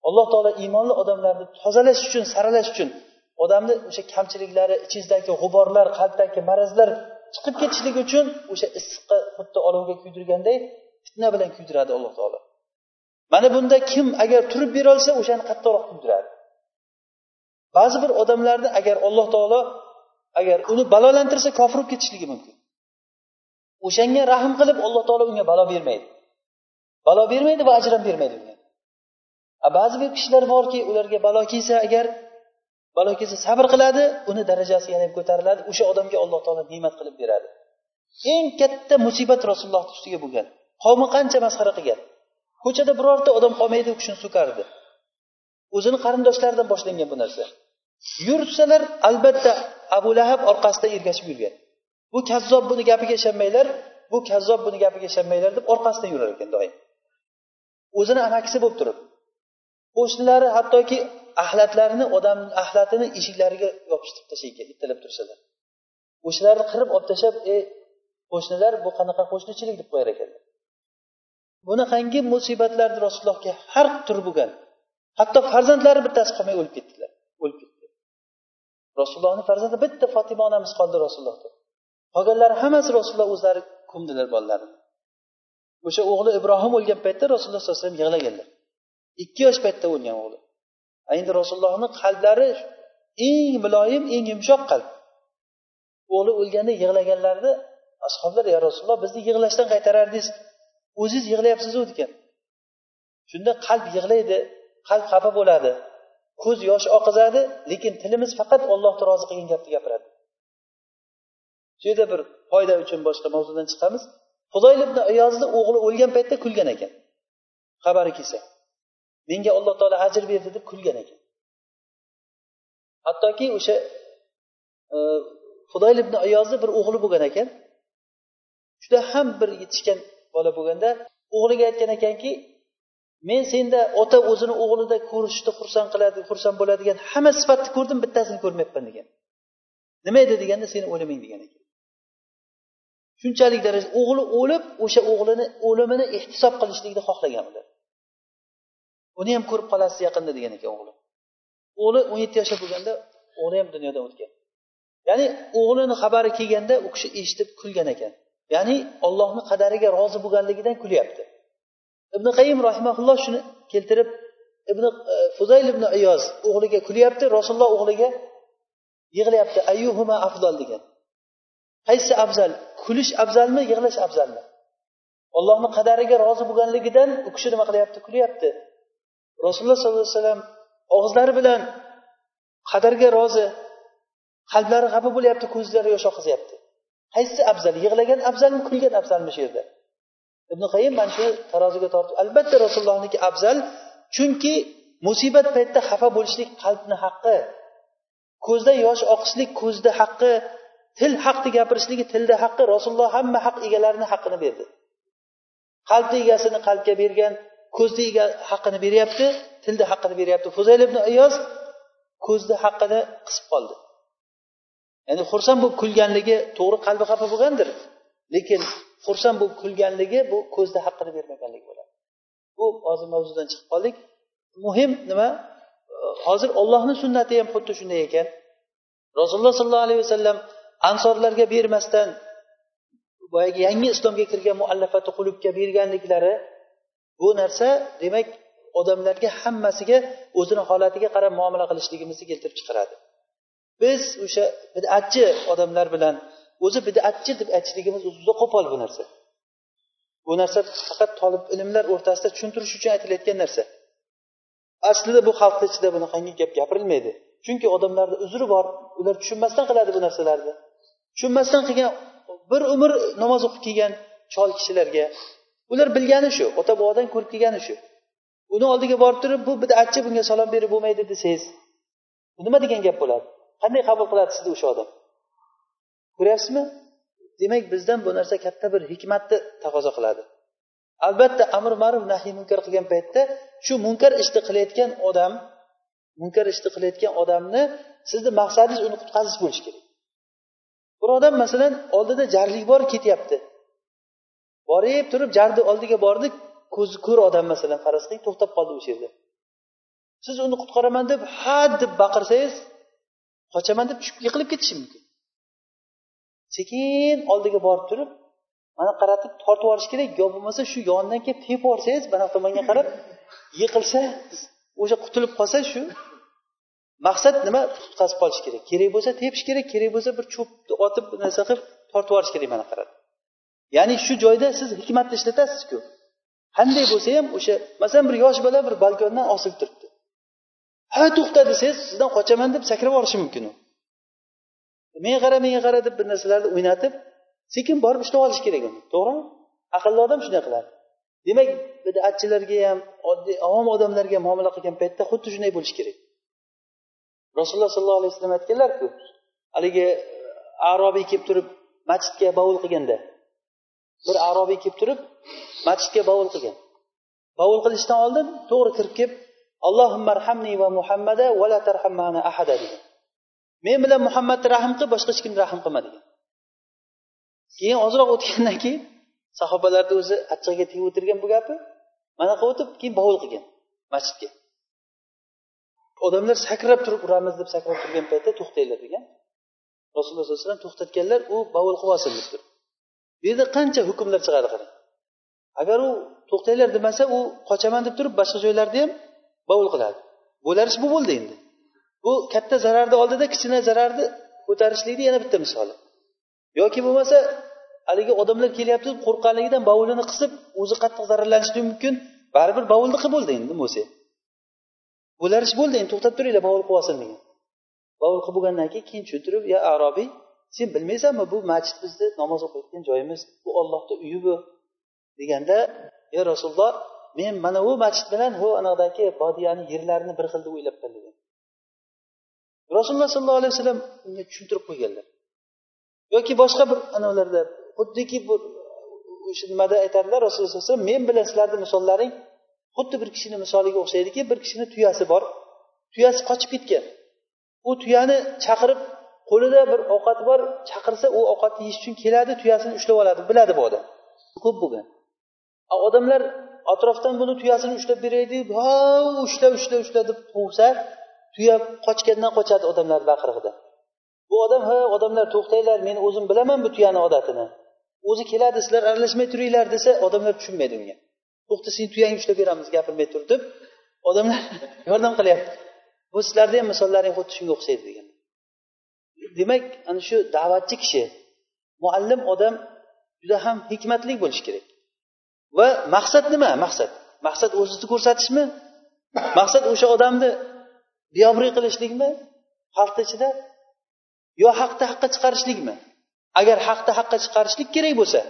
Alloh taolo iymonli odamlarni tozalash uchun saralash uchun odamni o'sha kamchiliklari ichingizdagi g'uborlar qalbdagi marazlar chiqib ketishligi uchun o'sha issiqqa xuddi olovga kuydirganday fitna bilan kuydiradi alloh taolo. Mana bunda kim agar turib berolsa o'shani qattiqroq kuydiradi. Ba'zi bir odamlarni agar alloh taolo agar uni balolantirsa kofir bo'lib ketishligi mumkin. O'shanga rahm qilib alloh taolo unga balo bermaydi. Balo bermaydi va ajr ham bermaydi unga. Ba'zi bir kishilar borki ularga balo kelsa agar balo kelsa sabr qiladi uni darajasi yana ko'tariladi o'sha odamga alloh taolo ne'mat qilib beradi. Eng katta musibat rasulullohni ustiga bo'lgan. Qavmi qancha masxara qilgan? Ko'chada birorta odam qolmaydi u kishini so'kardi o'zini qarindoshlaridan boshlangan bu narsa. Yursalar albatta abu lahab orqasidan ergashib yurgan. Bu kazzob buni gapiga ishonmanglar bu kazzob buni gapiga ishonmanglar deb orqasidan yurar ekan doim. O'zini amakisi bo'lib turib qo'shnilari hattoki axlatlarini odam axlatini eshiklariga yopishtirib tashlaydigan ittalab tursalar. O'shalarni qirib olib tashlab ey qo'shnilar bu qanaqa qo'shnichilik? deb qo'yar ekanlar bunaqangi musibatlarni rasulullohga har tur bo'lgan hatto farzandlari bittasi qolmay o'lib ketdilar o'lib ketdi. Rasulullohni farzandi bitta fotima onamiz qoldi rasulullohdan. Qolganlari hammasi rasululloh o'zlari ko'mdilar bolalarini o'sha o'g'li ibrohim o'lgan paytda rasululloh sallallohu alayhi vasallam yig'laganlar. Ikki yosh paytda o'lgan o'g'li. Endi rasulullohni qalblari eng muloyim eng yumshoq qalb. O'g'li o'lganda yig'laganlarida ashoblar ya rasululloh bizni yig'lashdan qaytarardingiz. O'zingiz yig'layapsizu degan. Shunda qalb yig'laydi qalb xafa bo'ladi. Ko'z yosh oqizadi lekin tilimiz faqat ollohni rozi qilgan gapni gapiradi. Shu yerda bir foyda uchun boshqa mavzudan chiqamiz. Fudoyl ibn iyozni o'g'li o'lgan paytda kulgan ekan. Xabari kelsa. Menga alloh taolo ajr berdi deb kulgan ekan. Hattoki o'sha e, fudoyl ibn iyozni bir o'g'li bo'lgan ekan. Juda ham bir yetishgan bola bo'lganda o'g'liga aytgan ekanki men senda ota o'zini o'g'lida ko'rishni xursand qiladi xursand bo'ladigan hamma sifatni ko'rdim bittasini ko'rmayapman degan. Nima edi? deganda seni o'liming degan ekan. Shunchalik darajada o'g'li o'lib o'sha o'g'lini o'limini ehtisob qilishlikni xohlagan ular uni ham ko'rib qolasiz yaqinda degan ekan o'g'li. O'g'li o'n yetti yoshda bo'lganda o'g'li ham dunyodan o'tgan. Ya'ni o'g'lini xabari kelganda u kishi eshitib kulgan ekan. Ya'ni ollohni qadariga rozi bo'lganligidan kulyapti. Ibn qayim rahimaulloh shuni keltirib ibn e, fuzayl ibn iyoz o'g'liga kulyapti rasululloh o'g'liga yig'layapti ayyuhuma afzal degan. Qaysi afzal? Kulish afzalmi yig'lash afzalmi? Ollohni qadariga rozi bo'lganligidan u kishi nima qilyapti? Kulyapti. Rasululloh sollallohu alayhi vasallam og'izlari bilan qadarga rozi qalblari g'abi bo'lyapti ko'zlari yosh oqizyapti qaysi afzal? Yig'lagan afzalmi kulgan afzalmi shu yerda? Ibn qayim mana shu taroziga tortib albatta rasulullohniki afzal chunki musibat paytida xafa bo'lishlik qalbni haqqi ko'zda yosh oqishlik ko'zda haqqi til haqni gapirishligi tilda haqqi rasululloh hamma haq egalarini haqqini berdi. Qalbni egasini qalbga bergan ko'zni ega haqqini beryapti tilda haqqini beryapti. Fuzayl ibn ayoz ko'zni haqqini qisib qoldi. Ya'ni xursand bo'lib kulganligi to'g'ri qalbi xafa bo'lgandir lekin xursand bo'lib kulganligi bu ko'zda haqqini bermaganligi bo'ladi. Bu hozir mavzudan chiqib qoldik. Muhim nima? Hozir ollohni sunnati ham xuddi shunday ekan. Rasululloh sollallohu alayhi vasallam ansorlarga bermasdan boyagi yangi islomga kirgan muallafati qulubga berganliklari bu narsa demak odamlarga hammasiga o'zini holatiga qarab muomala qilishligimizni keltirib chiqaradi. Biz o'sha bidatchi odamlar bilan o'zi bidatchi deb aytishligimiz juda qo'pol bu narsa. Bu narsa faqat tolib ilmlar o'rtasida tushuntirish uchun aytilayotgan narsa. Aslida bu xalqni ichida bunaqangi gap gapirilmaydi. Chunki odamlarda uzri bor ular tushunmasdan qiladi bu narsalarni. Tushunmasdan qilgan bir umr namoz o'qib kelgan chol kishilarga ular bilgani shu ota bobodan ko'rib kelgani shu. Uni oldiga borib turib bu bidatchi bunga salom berib bo'lmaydi desangiz bu nima degan gap bo'ladi? Qanday qabul qiladi sizni o'sha odam? Ko'ryapsizmi? Demak bizdan bu narsa katta bir hikmatni taqozo qiladi. Albatta amr ma'ruf nahiy munkar qilgan paytda shu munkar ishni qilayotgan odam munkar ishni qilayotgan odamni sizni maqsadingiz uni qutqazish bo'lishi kerak. Bir odam masalan oldida jarlik bor ketyapti. Borib turib jarni oldiga bordi ko'zi ko'r odam masalan faraz qiling to'xtab qoldi o'sha yerda. Siz uni qutqaraman deb ha deb baqirsangiz qochaman deb tushib yiqilib ketishi mumkin. Sekin oldiga borib turib mana qaratib tortib yuborish kerak yo bo'lmasa shu yonidan kelib tepib yuborsangiz mana tomonga qarab yiqilsa o'sha qutulib qolsa shu maqsad nima? Qutqazib qolish kerak. Kerak bo'lsa tepish kerak kerak bo'lsa bir cho'pni otib bir narsa qilib tortib yuborish kerak mana qarab ya'ni shu joyda siz hikmatni ishlatasizku. Qanday bo'lsa ham o'sha masalan bir yosh bola bir balkondan osilib turibdi. Ha to'xta desangiz sizdan qochaman deb sakrab yuborishi mumkin u. Menga qara menga qara deb bir narsalarni o'ynatib sekin borib ushlab olish kerak uni. To'g'rimi? Aqlli odam shunday qiladi. Demak bidatchilarga ham oddiy avom odamlarga muomala qilgan paytda xuddi shunday bo'lishi kerak. Rasululloh sollallohu alayhi vasallam aytganlarku haligi e, arobiy kelib turib masjidga bovul qilganda bir arobiy kelib turib masjidga bovul qilgan. Bovul qilishdan oldin to'g'ri kirib kelib allohimma arhamni va muhammada va la tarhammana ahada degan. Men bilan muhammadni rahm qil boshqa hech kimni rahm qilma degan. Keyin ozroq o'tgandan keyin sahobalarni o'zi achchig'iga tegib o'tirgan bu gapi mana qilib o'tib keyin bovul qilgan masjidga. Odamlar sakrab turib uramiz deb sakrab turgan paytda to'xtanglar degan. Rasululloh sollallohu alayhi vasallam to'xtatganlar u bovul qilib deb turib. Bu yerda qancha hukmlar chiqadi qarang. Agar u to'xtanglar demasa u qochaman deb turib boshqa joylarda ham bovul qiladi. Bo'larish bu bo'ldi endi? Bu katta zararni oldida kichkina zararni ko'tarishlikni yana bitta misoli yoki bo'lmasa haligi odamlar kelyapti qo'rqqanligidan bovulini qisib o'zi qattiq zararlanishi mumkin. Baribir bovulni qilib bo'ldi endi bo'lsa ham ish bo'ldi endi to'xtab turinglar bovul qilib olsin degan bovul qilib bo'lgandan keyin keyin tushuntirib ya arobiy sen bilmaysanmi bu masjid bizni namoz o'qiyotgan joyimiz bu ollohni uyi bu? deganda ey rasululloh men mana bu masjid bilan bu anaqdagi bodiyani yerlarini bir xil deb o'ylabman degan. Rasululloh sollallohu alayhi vasallam unga tushuntirib qo'yganlar. Yoki boshqa bir anavilarda xuddiki bu o'sha nimada aytadilar rasululloh sallallohu alayhi vasallam men bilan sizlarni misollaring xuddi bir kishini misoliga o'xshaydiki bir kishini tuyasi bor. Tuyasi qochib ketgan. U tuyani chaqirib qo'lida bir ovqati bor chaqirsa u ovqatni yeyish uchun keladi tuyasini ushlab oladi. Biladi bu odam. Ko'p bo'lgan. Odamlar atrofdan buni tuyasini ushlab beraylik ha ushla ushla ushla deb quvsa tuya qochgandan qochadi odamlar baqirig'ida. Bu odam ha odamlar to'xtanglar men o'zim bilaman bu tuyani odatini. O'zi keladi sizlar aralashmay turinglar desa odamlar tushunmaydi unga. To'xta seni tuyangni ushlab beramiz gapirmay tur deb odamlar yordam qilyapti. Bu sizlarni ham misollaring xuddi shunga o'xshaydi degan. Demak ana shu da'vatchi kishi muallim odam juda ham hikmatli bo'lishi kerak. Va maqsad nima? Maqsad. Maqsad o'zini ko'rsatishmi? Maqsad o'sha odamni biyobri qilishlikmi? Xalqni ichida? Yo haqni haqqa chiqarishlikmi? Agar haqni haqqa chiqarishlik kerak bo'lsa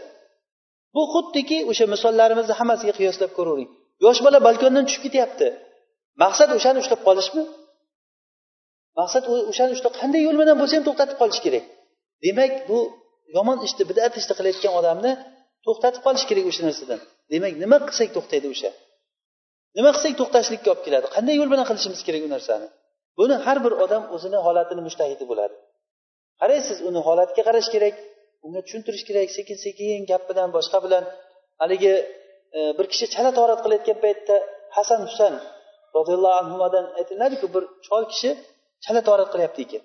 bu xuddiki o'sha misollarimizni hammasiga qiyoslab ko'ravering yosh bola balkondan tushib ketyapti. Maqsad o'shani ushlab qolishmi? Maqsad o'shani ushlab qanday yo'l bilan bo'lsa ham to'xtatib qolish kerak. Demak bu yomon ishni bidat ishni qilayotgan odamni to'xtatib qolish kerak o'sha narsadan. Demak nima qilsak to'xtaydi o'sha? Nima qilsak to'xtashlikka olib keladi? Qanday yo'l bilan qilishimiz kerak u narsani? Buni har bir odam o'zini holatini mushtahidi bo'ladi. Qaraysiz uni holatiga qarash kerak? Unga tushuntirish kerak sekin sekin gap bilan boshqa bilan haligi e, bir kishi chala torat qilayotgan paytda hasan husan roziyallohu anhudan aytiladiku bir chol kishi chala torat qilyapti ekan.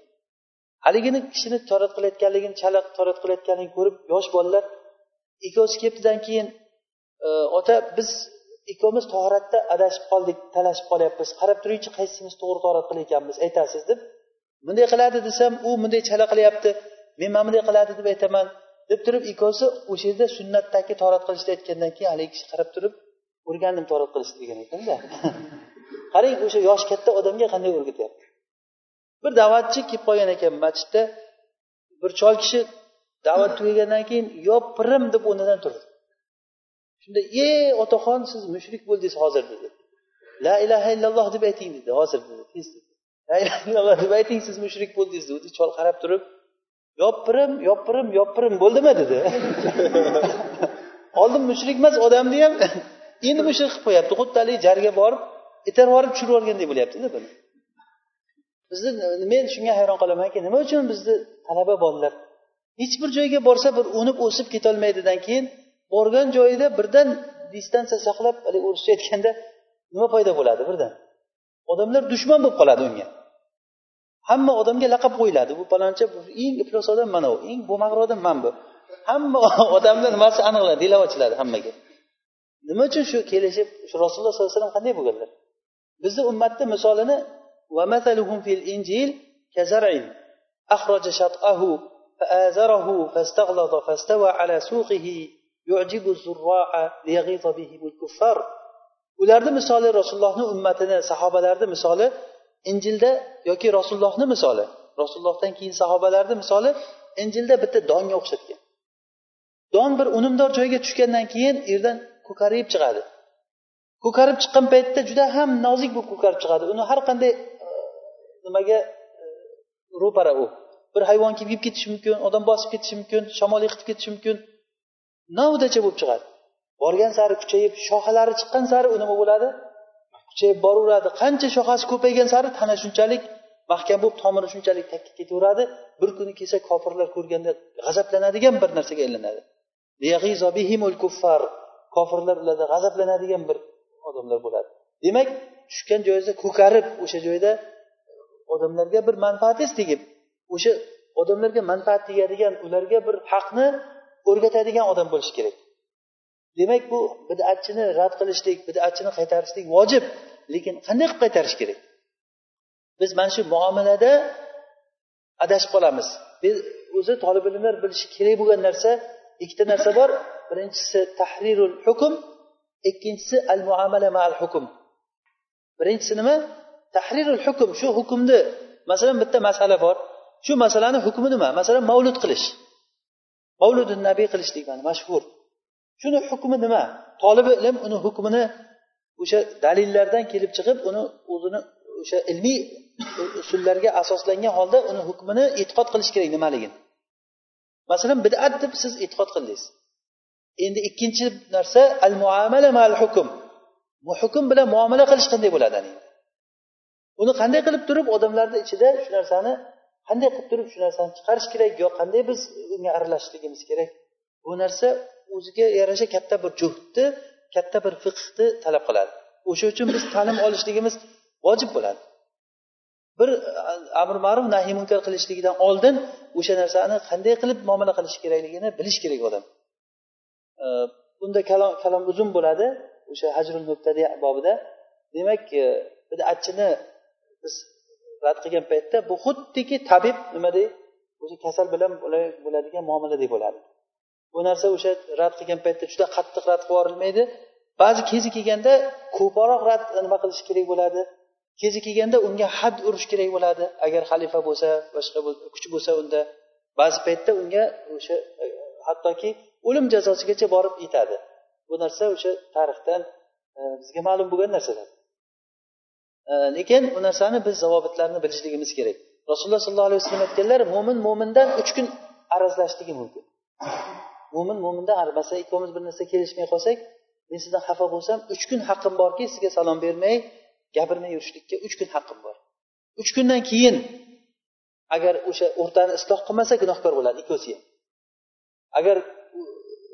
Haligini kishini torat qilayotganligini chala torat qilayotganligini ko'rib yosh bolalar ikkovsi ketdidan keyin e, ota biz ikkovimiz toratda adashib qoldik talashib qolyapmiz qarab turingchi qaysimiz to'g'ri torat qilayotganmiz aytasiz deb bunday qiladi desam u bunday chala qilyapti. Men mana bunday qiladi deb aytaman deb turib ikkovsi o'sha yerda sunnatdagi torat qilishni aytgandan keyin haligi kishi qarab turib o'rgandim torat qilishni degan ekanda. Qarang o'sha yoshi katta odamga qanday o'rgatyapti? Bir da'vatchi kelib qolgan ekan masjidda bir chol kishi da'vat tugagandan keyin yopirim deb o'rnidan turdi. Shunda e otaxon siz mushrik bo'ldingiz hozir dedi. La ilaha illalloh deb ayting dedi hozir dedi. Tez la ilaha illalloh deb ayting siz mushrik bo'ldingiz dedi. Chol qarab turib yopirim yopirim yopirim. Bo'ldimi? dedi. Oldin mushrik emas odamni ham endi mushrik qilib qo'yapti. Xuddi haligi jarga borib itarib yuborib tushirib yuborganday bo'lyaptida buni bizni men shunga hayron qolamanki nima uchun bizni talaba bolalar hech bir joyga borsa bir unib o'sib ketolmaydidan keyin borgan joyida birdan distansiya saqlab haligi o'rischa aytganda nima paydo bo'ladi birdan? Odamlar dushman bo'lib qoladi unga hamma odamga laqab qo'yiladi bu palonchi eng iflos odam mana u eng bo'lmag'ir odam mana bu hamma odamni nimasi aniqlanadi delov ochiladi hammaga nima uchun shu kelishib shu rasululloh sollallohu alayhi vasallam qanday bo'lganlar bizni ummatni misolini أخرج شطأه فآزره فاستغلظ فاستوى على سوقه يعجب الزراع ليغيظ بهم الكفار ularni misoli rasulullohni ummatini sahobalarni misoli injilda yoki rasulullohni misoli rasulullohdan keyin sahobalarni misoli injilda bitta donga o'xshatgan. Don bir unumdor joyga tushgandan keyin yerdan ko'karib chiqadi. Ko'karib chiqqan paytda juda ham nozik bo'lib ko'karib chiqadi. Uni har qanday e, nimaga e, ro'para u. Bir hayvon kelib yeb ketishi mumkin odam bosib ketishi mumkin shamol yiqitib ketishi mumkin. Novdacha bo'lib chiqadi. Borgan sari kuchayib shoxalari chiqqan sari u nima bo'ladi. Kuchayib boraveradi. Qancha shoxasi ko'paygan sari tana shunchalik mahkam bo'lib tomiri shunchalik takka ketaveradi. Bir kuni kelsa kofirlar ko'rganda g'azablanadigan bir narsaga aylanadi. Kofirlar ularda g'azablanadigan bir odamlar bo'ladi. Demak tushgan joyingizda ko'karib o'sha joyda e, odamlarga bir manfaatingiz tegib o'sha odamlarga manfaat tegadigan ularga bir haqni o'rgatadigan odam bo'lishi kerak. Demak bu bidatchini rad qilishlik bidatchini qaytarishlik vojib lekin qanday qilib qaytarish kerak? Biz mana shu muomalada adashib qolamiz. Biz o'zi tolib ilmlar bilishi kerak bo'lgan narsa ikkita narsa bor. Birinchisi tahrirul hukm ikkinchisi al muomala mal hukm. Birinchisi nima? Tahrirul hukm shu hukmni masalan bitta masala bor. Shu masalani hukmi nima? Masalan mavlud qilish. Mavludi nabiy qilishlik mana mashhur. Shuni hukmi nima? Tolibi ilm uni hukmini o'sha dalillardan kelib chiqib uni o'zini o'sha ilmiy usullarga asoslangan holda uni hukmini e'tiqod qilish kerak nimaligini. Masalan bidat deb siz e'tiqod qildingiz. Endi ikkinchi narsa al muomala mal hukm hukm bilan muomala qilish qanday bo'ladi uni qanday qilib turib odamlarni ichida shu narsani qanday qilib turib shu narsani chiqarish kerak yo qanday biz unga aralashishligimiz kerak? Bu narsa o'ziga yarasha katta bir juhdni katta bir fiqhni talab qiladi. O'sha uchun biz ta'lim olishligimiz vojib bo'ladi. Bir amr ma'ruf nahiy munkar qilishligidan oldin o'sha narsani qanday qilib muomala qilish kerakligini bilish kerak odam. E, bunda kalom kalom uzun bo'ladi o'sha hajrul mubtadi bobida. Demak e, bidatchini biz rad qilgan paytda bu xuddiki tabib nima deydi o'sha kasal bilan bo'ladigan muomaladek bo'ladi bu narsa o'sha rad qilgan paytda juda qattiq rad qilib yuborilmaydi ba'zi kezi kelganda ko'proq rad nima qilish kerak bo'ladi? Kezi kelganda unga had urish kerak bo'ladi agar xalifa bo'lsa boshqa kuch bo'lsa unda. Ba'zi paytda unga o'sha hattoki o'lim jazosigacha borib yetadi. Bu narsa o'sha tarixdan e, bizga ma'lum bo'lgan narsalar. E, lekin bu narsani biz zavobitlarni bilishligimiz kerak. Rasululloh sollallohu alayhi vasallam aytganlar mo'min mo'mindan uch kun arazlashligi mumkin. Mo'min mo'mindan arbasa ikkovimiz bir narsa kelishmay qolsak men sizdan xafa bo'lsam uch kun haqqim borki sizga salom bermay gapirmay yurishlikka uch kun haqqim bor. Uch kundan keyin agar o'sha o'rtani isloh qilmasa gunohkor bo'ladi ikkovsi ham. Agar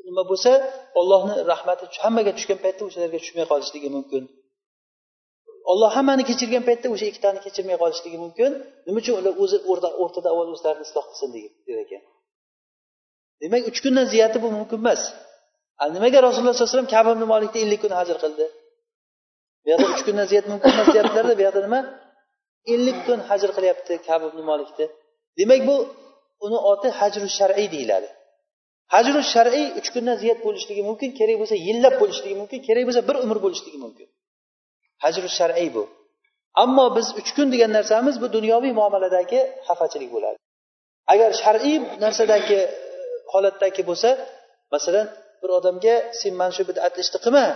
nima bo'lsa ollohni rahmati hammaga tushgan paytda o'shalarga tushmay qolishligi mumkin. Olloh hammani kechirgan paytda o'sha ikkitani kechirmay qolishligi mumkin. Nima uchun ular o'zi o'rtada avval o'zlarini isloh qilsin degan ekan demak uch kundan ziyodi bu mumkin emas. Nimaga rasululloh sallallohu alayhi vasallam kabi ibn molikni ellik kun hajr qildi? Bu yerda uch kundan ziyod mumkin emas deyaptilarda bu yerda nima? ellik kun hajr qilyapti kabi ibn molikni demak bu uni oti hajru shar'iy deyiladi. Hajru shar'iy uch kundan ziyod bo'lishligi mumkin kerak bo'lsa yillab bo'lishligi mumkin kerak bo'lsa bir umr bo'lishligi mumkin. Hajru shar'iy bu. Ammo biz uch kun degan narsamiz bu dunyoviy muomaladagi xafachilik bo'ladi. Agar shar'iy narsadagi holatdagi bo'lsa masalan bir odamga sen mana shu bidatli ishni qilma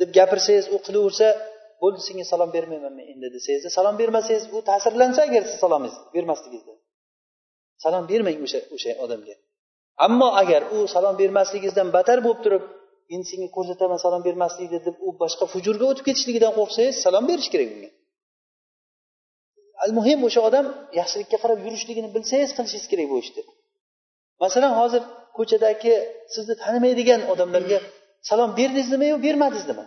deb gapirsangiz u qilaversa bo'ldi senga salom bermayman men endi desangiz salom bermasangiz u ta'sirlansa agar siz salomingiz bermasligingizdan salom bermang o'sha o'sha odamga. Ammo agar u salom bermasligingizdan batar bo'lib turib endi senga ko'rsataman salom bermaslikni deb u boshqa fujurga o'tib ketishligidan qo'rqsangiz salom berish kerak unga al muhim o'sha odam yaxshilikka qarab yurishligini bilsangiz qilishingiz kerak bu ishni. Masalan hozir ko'chadagi sizni tanimaydigan odamlarga salom berdingizmi yo bermadingizmi?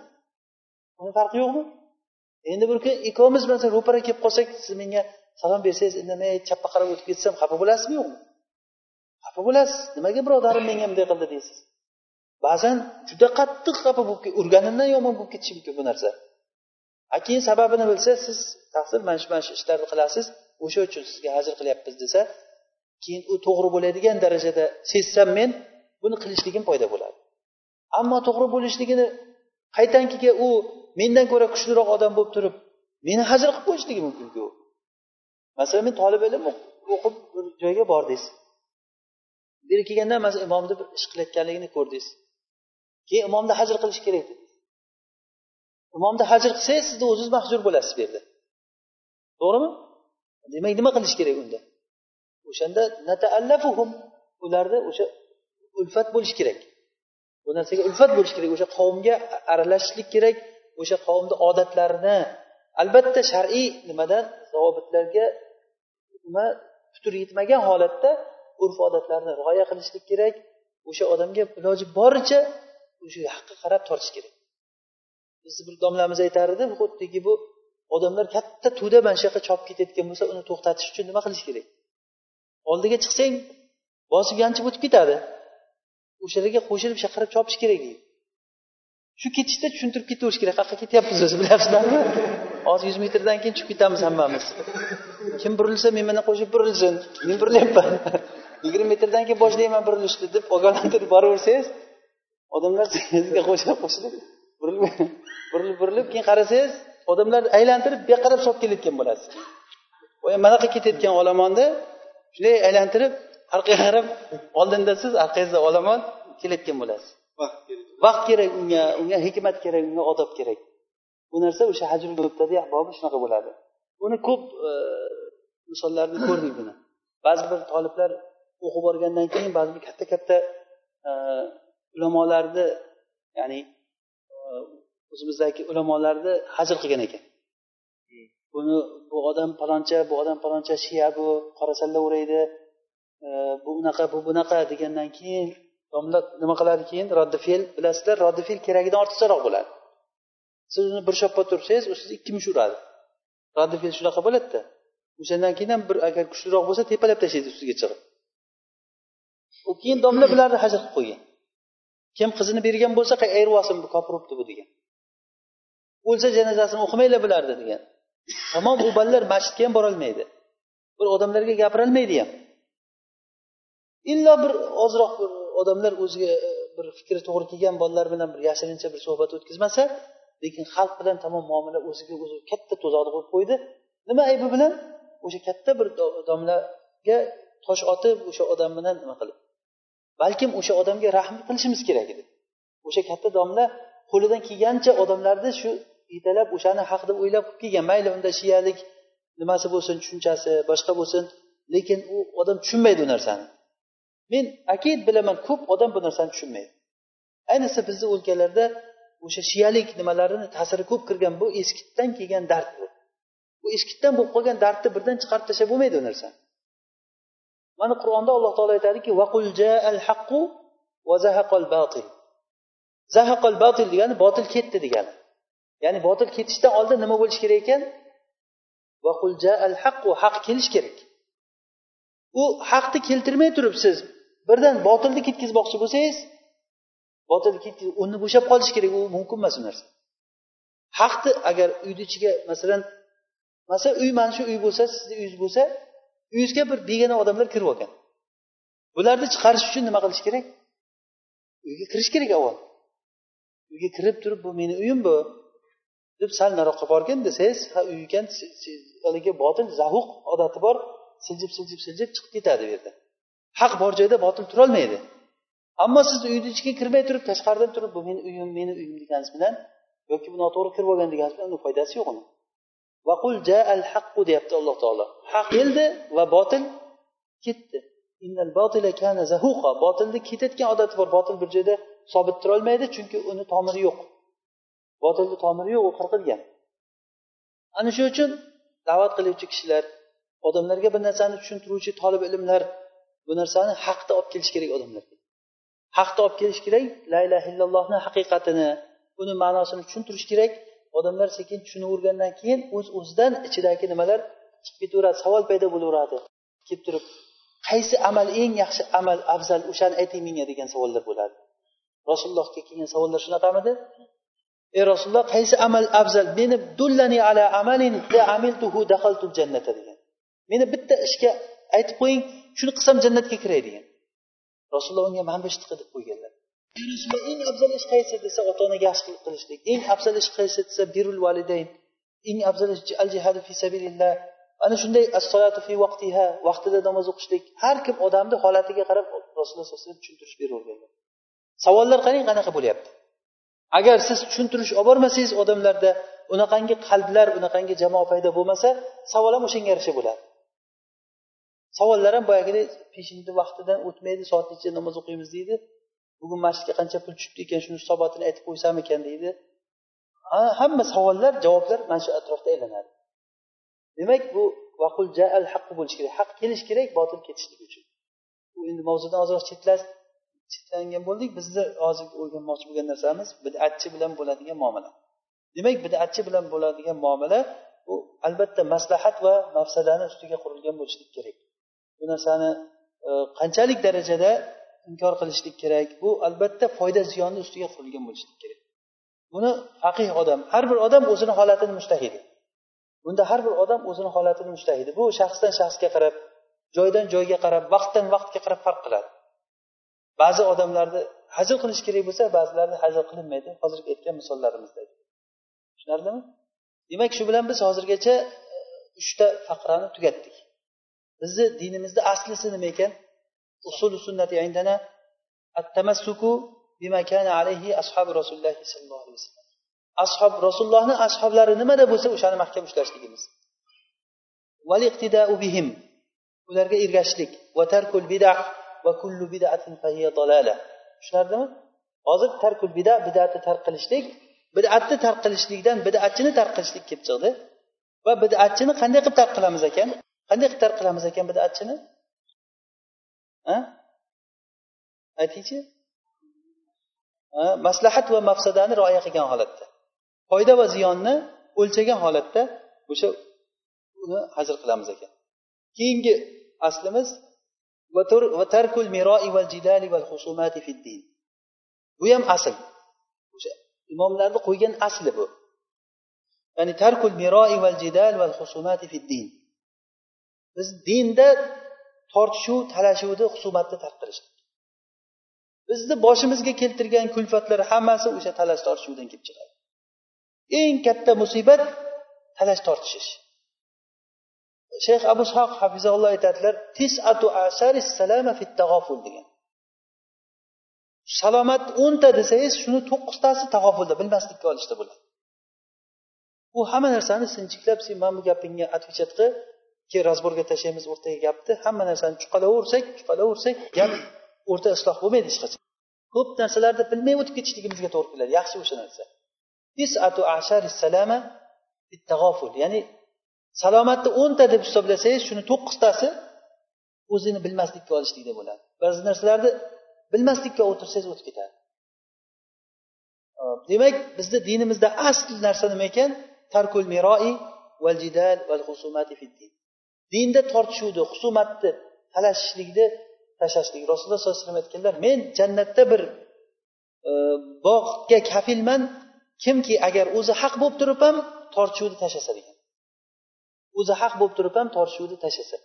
Uni farqi yo'qmi? Endi bir kun ikkovimiz masalan ro'para kelib qolsak siz menga salom bersangiz indamay chapga qarab o'tib ketsam xafa bo'lasizmi yo'qmi? Xafa bo'lasiz. Nimaga birodarim menga bunday qildi deysiz? Ba'zan juda qattiq xafa bo'lib urganimdan yomon bo'lib ketishi mumkin bu narsa. A keyin sababini bilsa siz taqsir mana shu mana shu ishlarni qilasiz o'sha uchun sizga hajr qilyapmiz desa keyin u to'g'ri bo'ladigan darajada sezsam men buni qilishligim foyda bo'ladi. Ammo to'g'ri bo'lishligini qaytankiga u mendan ko'ra kuchliroq odam bo'lib turib meni hajr qilib qo'yishligi mumkinku masalan men tolib ilm o'qib bir joyga bordingiz bir kelganda masalan imomni bir ish qilayotganligini ko'rdingiz. Keyin imomni hajr qilish kerak dedi. Imomni hajr qilsangiz sizni o'zingiz mahjur bo'lasiz bu yerda. To'g'rimi? Demak nima qilish kerak unda? O'shanda nataallafuhum. Ularni o'sha ulfat bo'lishi kerak. Bu narsaga ulfat bo'lishi kerak. O'sha qavmga aralashishlik kerak. O'sha qavmni odatlarini. Albatta shar'iy nimadan zavobitlarga nima putur yetmagan holatda urf odatlarni rioya qilishlik kerak. O'sha odamga iloji boricha o'sha haqqa qarab tortish kerak. Bizni bir domlamiz aytar edi xuddiki bu odamlar katta to'da mana shu yoqqa chopib ketayotgan bo'lsa uni to'xtatish uchun nima qilish kerak? Oldiga chiqsang bosib yanchib o'tib ketadi. O'shalarga qo'shilib chaqirib chopish kerak deydi. Shu ketishda tushuntirib ketaverish kerak. Qayerqa ketyapmiz o'zi bilyapsizlarmi hozir yuz metrdan keyin tushib ketamiz hammamiz. Kim burilsa men bilan qo'shib burilsin. Men burilyapman. Yigirma metrdan keyin boshlayman burilishni deb ogohlantirib boraversangiz odamlar sizga qo'shilib qo'shilib burilib burilib burilib keyin qarasangiz odamlar aylantirib bu yoqqa qarab solib kelayotgan bo'lasiz. Mana yoqqa ketayotgan olomonda shunday aylantirib orqaga qarab oldinda siz orqangizda olomon kelayotgan bo'lasiz. Vaqt kerak. Unga unga hikmat kerak unga odob kerak. Bu narsa o'sha hajrul bobi shunaqa bo'ladi. Buni ko'p e, misollarni ko'rdik buni. Ba'zi bir toliblar o'qib borgandan keyin ba'zi bir katta katta e, ulamolarni ya'ni e, o'zimizdagi ulamolarni hajr qilgan ekan buni bu odam paloncha bu odam paloncha shiya bu qora salla o'raydi. E, bu unaqa bu bunaqa degandan keyin domla nima qiladi keyin? Roddi fe'l bilasizlar roddi fe'l keragidan ortiqcharoq bo'ladi. Siz uni bir shoppa tursangiz u sizni ikki mush uradi. Roddi fe'l shunaqa bo'ladida. O'shandan keyin ham bir agar kuchliroq bo'lsa tepalab tashlaydi ustiga chiqib. U keyin domla bularni hajr qilib qo'ygan. Kim qizini bergan bo'lsa ayirib olsin bu kofir bo'libdi bu degan. O'lsa janozasini o'qimaylar bularni degan tamom bu bolalar masjidga ham borolmaydi. Bir odamlarga gapirolmaydi ham. Illo bir ozroq bir odamlar o'ziga e, bir fikri to'g'ri kelgan bolalar bilan bir yashirincha bir suhbat o'tkazmasa lekin xalq bilan tamom muomala o'ziga o'zi katta tuzoqni qo'yib qo'ydi. Nima aybi bilan? O'sha katta bir domlaga tosh otib o'sha odam bilan nima qilib? Balkim o'sha odamga rahm qilishimiz kerak edi. O'sha katta domla qo'lidan kelgancha odamlarni shu yetalab o'shani haq deb o'ylab qilib kelgan. Mayli unda shiyalik nimasi bo'lsin tushunchasi boshqa bo'lsin. Lekin u odam tushunmaydi u narsani. Men akid bilaman ko'p odam bu narsani tushunmaydi. Ayniqsa bizni o'lkalarda o'sha shiyalik nimalarini ta'siri ko'p kirgan bu eskitdan kelgan dard bu. Bu eskitdan bo'lib qolgan dardni birdan chiqarib tashlab bo'lmaydi u narsa mana qur'onda alloh taolo aytadiki zahaqal batil degani botil ketdi degani. Ya'ni botil ketishdan oldin nima bo'lishi kerak ekan? Haq kelishi kerak. U haqni keltirmay turib siz birdan botilni ketkazmoqchi bo'lsangiz botilni unni bo'shab qolishi kerak u mumkin emas u narsa. Haqni agar uyni ichiga masalan masalan uy mana shu uy bo'lsa sizni uyingiz bo'lsa uyingizga bir begona odamlar kirib olgan. Bularni chiqarish uchun nima qilish kerak? Uyga kirish kerak avval. Uyga kirib turib bu meni uyim bu. Deb sal naroqqa borgin desangiz ha uy haligi botil zahuq odati bor siljib siljib siljib chiqib ketadi bu yerda. Haq bor joyda botil turolmaydi. Ammo siz uyni ichiga kirmay turib tashqaridan turib bu meni uyim meni uyim deganingiz bilan yoki bu noto'g'ri kirib olgan deganingiz bilan uni foydasi yo'q uni. Vaqul al haqqu deyapti alloh taolo. Haq keldi va botil ketdi. Botilni ketayotgan odati bor. Botil bir joyda sobit turolmaydi chunki uni tomiri yo'q. Botilni tomiri yo'q u qirqilgan. Ana shuning uchun da'vat qiluvchi kishilar odamlarga bir narsani tushuntiruvchi tolib ilmlar bu narsani haqda olib kelish kerak odamlarga. Haqni olib kelish kerak la ilaha illallohni haqiqatini uni ma'nosini tushuntirish kerak. Odamlar sekin tushunavergandan keyin o'z o'zidan ichidagi nimalar chiqib ketaveradi savol paydo bo'laveradi. Kelib turib qaysi amal eng yaxshi amal afzal o'shani ayting menga degan savollar bo'ladi. Rasulullohga kelgan savollar shunaqamidi? Ey rasululloh qaysi amal afzal? Meni dullani ala amalin amiltuhu daxaltul jannata degan. Meni bitta ishga aytib qo'ying shuni qilsam jannatga kiray degan. Rasululloh unga mana bu ishni deb qo'yganlar. Eng afzal ish qaysi desa ota onaga yaxshilik qilishlik. Eng afzal ish qaysi desa birul validayn. Eng afzal ish al jihadu fi sabilillah. Ana shunday assolatu fi vaqtiha vaqtida namoz o'qishlik. Har kim odamni holatiga qarab rasululloh sallallohu alayhi vasallam tushuntirish beraverganlar savollar qarang qanaqa bo'lyapti? Agar siz tushuntirish olib bormasangiz odamlarda unaqangi qalblar unaqangi jamoa paydo bo'lmasa savol ham o'shanga yarasha bo'ladi. Savollar ham boyagidek peshinni vaqtidan o'tmaydi soat necha namoz o'qiymiz deydi. Bugun masjidga qancha pul tushibdi ekan shuni hisobotini aytib qo'ysam ekan deydi. Hamma savollar javoblar mana shu atrofda aylanadi. Demak bu vaqul jaal haqqi bo'lishi kerak. Haq kelishi kerak botil ketishligi uchun. Bu endi mavzudan ozroq cheklangan bo'ldik. Bizni hozir o'rganmoqchi bo'lgan narsamiz bidatchi bilan bo'ladigan muomala. Demak bidatchi bilan bo'ladigan muomala bu albatta maslahat va mafsadani ustiga qurilgan bo'lishlik kerak. Bu narsani e, qanchalik darajada inkor qilishlik kerak? Bu albatta foyda ziyonni ustiga qurilgan bo'lishlik kerak. Buni faqih odam har bir odam o'zini holatini mustahidi bunda har bir odam o'zini holatini mustahidi bu shaxsdan shaxsga qarab joydan joyga qarab vaqtdan vaqtga qarab farq qiladi. Ba'zi odamlarni hajr qilish kerak bo'lsa ba'zilarni hajr qilinmaydi. Hozirgi aytgan misollarimizda tushunarlimi? Demak shu bilan biz hozirgacha e, uchta faqrani tugatdik. Bizni dinimizni aslisi nima ekan? Usul sunnati indana attamassuku bima kana alayhi ashabi rasululloh sollallohu alayhi vasallam. Ashob rasulullohni ashoblari nimada bo'lsa o'shani mahkam ushlashligimiz. Bihim ularga ergashishlik. Va tarkul bid'ah va kullu bid'atin fahiya dalala. Tushunardimi? Hozir tarkul bida bidatni tark qilishlik bid'atni tark qilishlikdan bid'atchini tark qilishlik kelib chiqdi. Va bidatchini qanday qilib tark qilamiz ekan? Qanday qilib tark qilamiz ekan bidatchini? Aytingchi. Maslahat va mafsadani rioya qilgan holatda. Foyda va ziyonni o'lchagan holatda o'sha uni hajr qilamiz ekan. Keyingi aslimiz bu ham asl. O'sha imomlarni qo'ygan asli bu. Ya'ni tarkul miroi val jidal val husumati fid din. Biz dinda tortishuv talashuvni husumatni tark qilishlik bizni boshimizga keltirgan kulfatlar hammasi o'sha talash tortishuvdan kelib chiqadi. Eng katta musibat talash tortishish. Shayx abu shoq hafizalloh aytadilar tisatu ashari salama fit tag'oful degan. Salomat o'nta desangiz shuni to'qqiztasi tag'ofulda bilmaslikka olishda bo'ladi u hamma narsani sinchiklab sen mana bu gapingga отвечать qil keyin разборga tashlaymiz o'rtaga gapni hamma narsani chuqalaversak chuqalaversak gap o'rta isloh bo'lmaydi hech qachon. Ko'p narsalarni bilmay o'tib ketishligimizga to'g'ri keladi yaxshi o'sha narsa. Ya'ni salomatni o'nta deb hisoblasangiz shuni to'qqiztasi o'zini bilmaslikka olishlikda bo'ladi. Ba'zi narsalarni bilmaslikka o'tirsangiz o'tib ketadi. Demak bizni dinimizda asl narsa nima ekan? Tarkul miroi val jidal val husumati din. Dinda tortishuvni husumatni talashishlikni tashlashlik. Rasululloh sollallohu alayhi vasallam aytganlar men jannatda bir e, bog'ga kafilman. Kimki agar o'zi haq bo'lib turib ham tortishuvni tashlasa degan. O'zi haq bo'lib turib ham tortishuvni tashlasa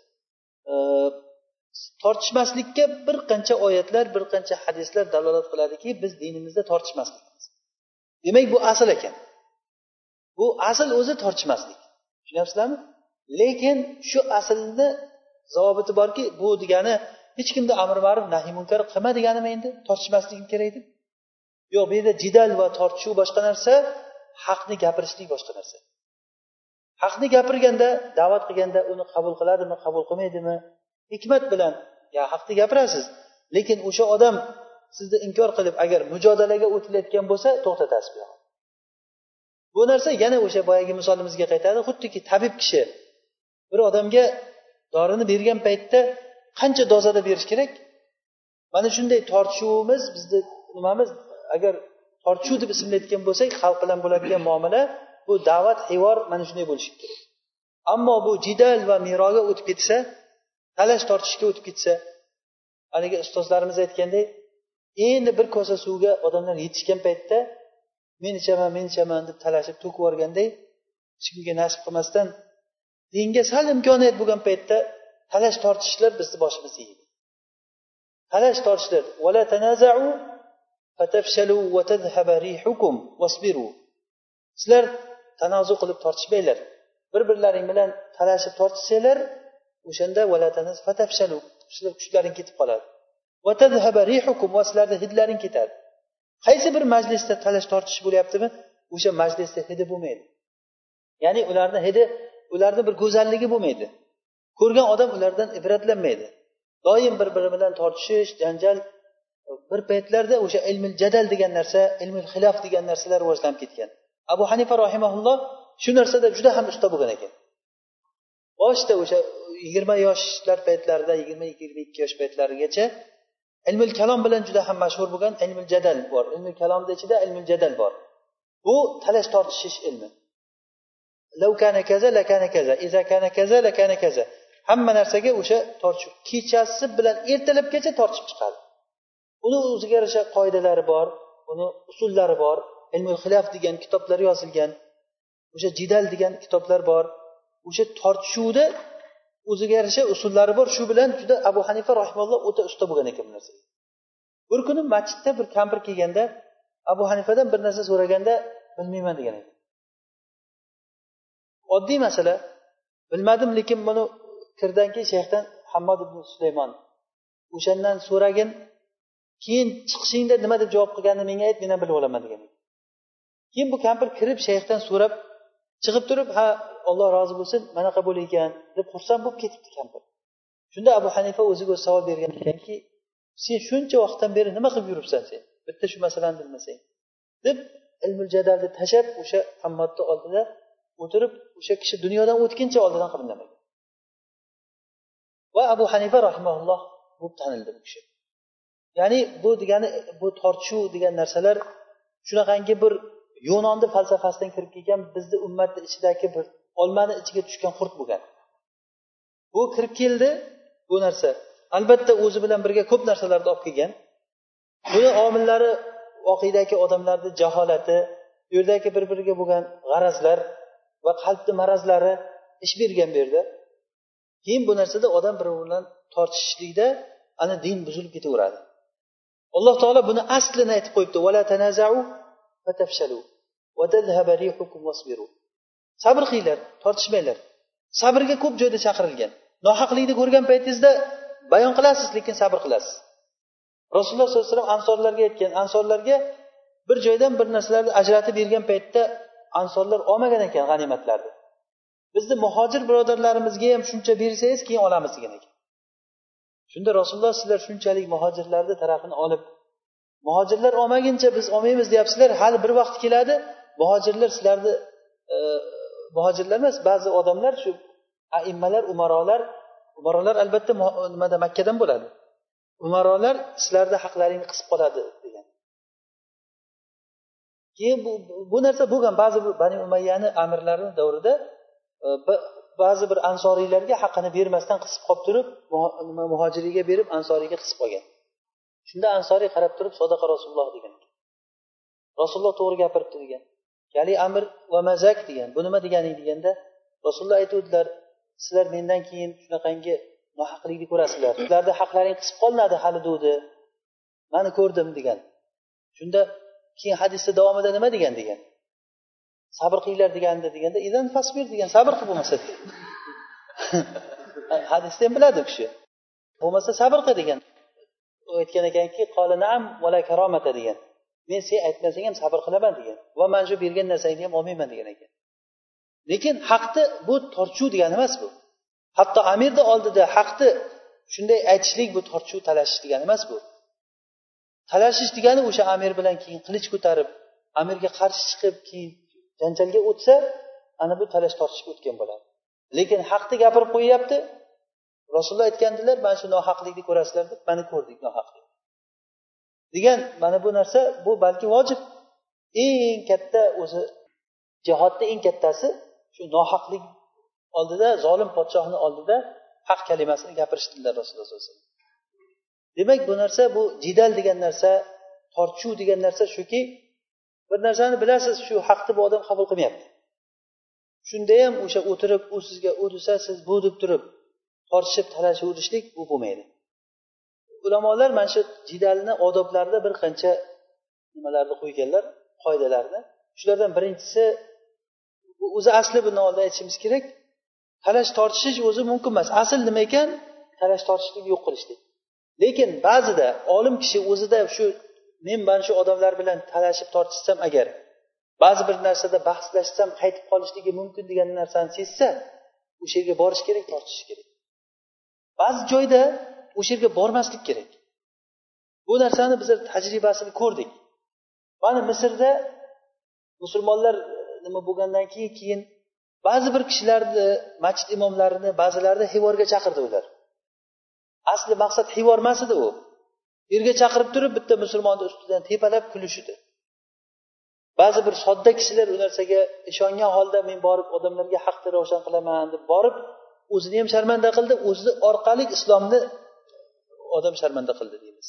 tortishmaslikka bir qancha oyatlar bir qancha hadislar dalolat qiladiki biz dinimizda tortishmaslikmiz demak bu asl ekan. Bu asl o'zi tortishmaslik. Tushunyapsizlarmi lekin shu aslni zavobiti borki bu degani hech kimni amri ma'ruf nahiy munkar qilma deganimi endi tortishmasligim kerak deb. Yo'q bu yerda jidal va tortishuv boshqa narsa haqni gapirishlik boshqa narsa. Haqni gapirganda da'vat qilganda uni qabul qiladimi qabul qilmaydimi? Hikmat bilan ya haqni gapirasiz. Lekin o'sha odam sizni inkor qilib agar mujodalaga o'tilayotgan bo'lsa to'xtatasiz bu bu narsa yana o'sha boyagi misolimizga qaytadi xuddiki tabib kishi bir odamga dorini bergan paytda qancha dozada berish kerak? Mana shunday tortishuvimiz bizni nimamiz agar tortishuv deb ismlayotgan bo'lsak xalq bilan bo'ladigan muomala bu da'vat hivor mana shunday bo'lishi kerak. Ammo bu jidal va miroga o'tib ketsa talash tortishga o'tib ketsa haligi ustozlarimiz aytgandek endi bir kosa suvga odamlar yetishgan paytda men ichaman men ichaman deb talashib to'kib yuborganday hech kimga nasib qilmasdan dinga sal imkoniyat bo'lgan paytda talash tortishlar bizni boshimizga yeydi talash tortishlar sizlar tanozu qilib tortishmanglar bir birlaring bilan talashib tortishsanglar o'shanda sizlar kuchlaring ketib qoladi. Va sizlarni hidlaring ketadi. Qaysi bir majlisda talash tortish bo'lyaptimi o'sha majlisda hidi bo'lmaydi. Ya'ni ularni hidi ularni bir go'zalligi bo'lmaydi. Ko'rgan odam ulardan ibratlanmaydi. Doim bir biri bilan tortishish janjal bir paytlarda o'sha ilmil jadal degan narsa ilmil xilof degan narsalar rivojlanib ketgan. Abu hanifa rahimaulloh shu narsada juda ham usta bo'lgan ekan. Boshida o'sha yigirma yoshlar paytlarida yigirma yigirma ikki yosh paytlarigacha ilmil kalom bilan juda ham mashhur bo'lgan ilmil jadal bor. Ilmil kalomni ichida ilmil jadal bor. Bu talash tortishish ilmi. Kana kaza la kana kaza. Iza kana kaza la kana kaza. Hamma narsaga o'sha tortishuv kechasi bilan ertalabgacha tortishib chiqadi. Uni o'ziga yarasha qoidalari bor uni usullari bor. Ilmul xilof degan kitoblar yozilgan o'sha jidal degan kitoblar bor. O'sha tortishuvda o'ziga yarasha usullari bor. Shu bilan juda abu hanifa rahimalloh o'ta usta bo'lgan ekan bu narsaga. Bir kuni masjidda bir kampir kelganda abu hanifadan bir narsa so'raganda bilmayman degan ekan oddiy masala. Bilmadim lekin buni kirdan keyin shayxdan hammod ibn sulaymon o'shandan so'ragin keyin chiqishingda nima deb javob qilganini menga ayt men ham bilib olaman degan keyin bu kampir kirib shayxdan so'rab chiqib turib ha alloh rozi bo'lsin manaqa bo'lar ekan deb xursand bo'lib ketibdi kampir. Shunda abu hanifa o'ziga o'zi savol bergan ekanki sen shuncha vaqtdan beri nima qilib yuribsan sen? Bitta shu masalani bilmasang deb ilmul jadalni tashlab o'sha hammodni oldida o'tirib o'sha kishi dunyodan o'tguncha oldidan qimirlamagan va abu hanifa rahimaulloh bo'lib tanildi bu kishi. Ya'ni bu degani bu tortishuv degan narsalar shunaqangi bir yunonni falsafasidan kirib kelgan bizni ummatni ichidagi bir olmani ichiga tushgan qurt bo'lgan bu kirib keldi bu narsa. Albatta o'zi bilan birga ko'p narsalarni olib kelgan. Buni omillari voqedagi odamlarni jaholati u yerdagi bir biriga bo'lgan g'arazlar va qalbni marazlari ish bergan bu yerda. Keyin bu narsada odam bir biri bilan tortishishlikda ana din buzilib ketaveradi. Alloh taolo buni aslini aytib qo'yibdi. Sabr qilinglar tortishmanglar. Sabrga ko'p joyda chaqirilgan. Nohaqlikni ko'rgan paytingizda bayon qilasiz lekin sabr qilasiz. Rasululloh sollallohu alayhi vasallam ansorlarga aytgan ansorlarga bir joydan bir narsalarni ajratib bergan paytda ansorlar olmagan ekan g'animatlarni. Bizni muhojir birodarlarimizga ham shuncha bersangiz keyin olamiz degan ekan. Shunda rasululloh sizlar shunchalik muhojirlarni tarafini olib muhojirlar olmaguncha biz olmaymiz deyapsizlar hali bir vaqt keladi muhojirlar sizlarni e, muhojirlar emas ba'zi odamlar shu aimmalar umarolar umarolar albatta nimada makkadan bo'ladi. Umarolar sizlarni haqlaringni qisib qoladi degan. Keyin bu bu narsa bo'lgan. Ba'zi bir bani umayyani amirlari davrida e, ba'zi bir ansoriylarga haqqini bermasdan qisib qolib turib muhojiriyga berib ansoriyga qisib qolgan. Shunda ansoriy qarab turib sadaqa rasululloh degan. Rasululloh to'g'ri gapiribdi degan. Ya'ni amir va mazak degan bu nima degani deganda rasululloh aytuvdilar sizlar mendan keyin shunaqangi nohaqlikni ko'rasizlar. Sizlarni haqlaring qisib qolinadi hali degdi mani ko'rdim degan. Shunda keyin hadisni davomida nima degan degan. Sabr qilinglar deganda deganda idan fasbir degan sabr qil bo'lmasa hadisni ham biladi u kishi. Bo'lmasa sabr qil degan. U aytgan ekanki naam vala karomata degan. Men sen aytmasang ham sabr qilaman degan. Va mana shu bergan narsangni ham olmayman degan ekan. Lekin haqni bu tortishuv degani emas bu. Hatto amirni oldida haqni shunday aytishlik bu tortishuv talashish degani emas bu. Talashish degani o'sha amir bilan keyin qilich ko'tarib amirga qarshi chiqib keyin janjalga o'tsa ana bu talash tortishga o'tgan bo'ladi. Lekin haqni gapirib qo'yyapti. Rasululloh aytgandilar mana shu nohaqlikni ko'rasizlar deb mana ko'rdik nohaqlik degan mana bu narsa bu balki vojib. Eng katta o'zi jihodni eng kattasi shu nohaqlik oldida zolim podshohni oldida haq kalimasini gapirishdilar rasululloh sallallohu alayhi vasallam. Demak bu narsa bu jidal degan narsa tortishuv degan narsa shuki bir narsani bilasiz shu haqni bu odam qabul qilmayapti. Shunda ham o'sha o'tirib u sizga u desa siz bu deb turib tortishib talashaverishlik bu bo'lmaydi. Ulamolar mana shu jidalni odoblarida bir qancha nimalarni qo'yganlar qoidalarni. Shulardan birinchisi o'zi asli buni oldin aytishimiz kerak talash tortishish o'zi mumkin emas. Asl nima ekan? Talash tortishlikni yo'q qilishlik. Lekin ba'zida olim kishi o'zida shu men mana shu odamlar bilan talashib tortishsam agar ba'zi bir narsada bahslashsam qaytib qolishligi mumkin degan narsani sezsa o'sha yerga borish kerak tortishish kerak. Ba'zi joyda o'sha yerga bormaslik kerak. Bu narsani bizlar tajribasini ko'rdik. Mana misrda musulmonlar nima bo'lgandan keyin keyin ba'zi bir kishilarni masjid imomlarini ba'zilarini hivorga chaqirdi ular. Asli maqsad hivor emas edi u. Yerga chaqirib turib bitta musulmonni ustidan tepalab kulishdi. Ba'zi bir sodda kishilar u narsaga ishongan holda men borib odamlarga haqni ravshan qilaman deb borib o'zini ham sharmanda qildi o'zi orqali islomni odam sharmanda qildi deymiz.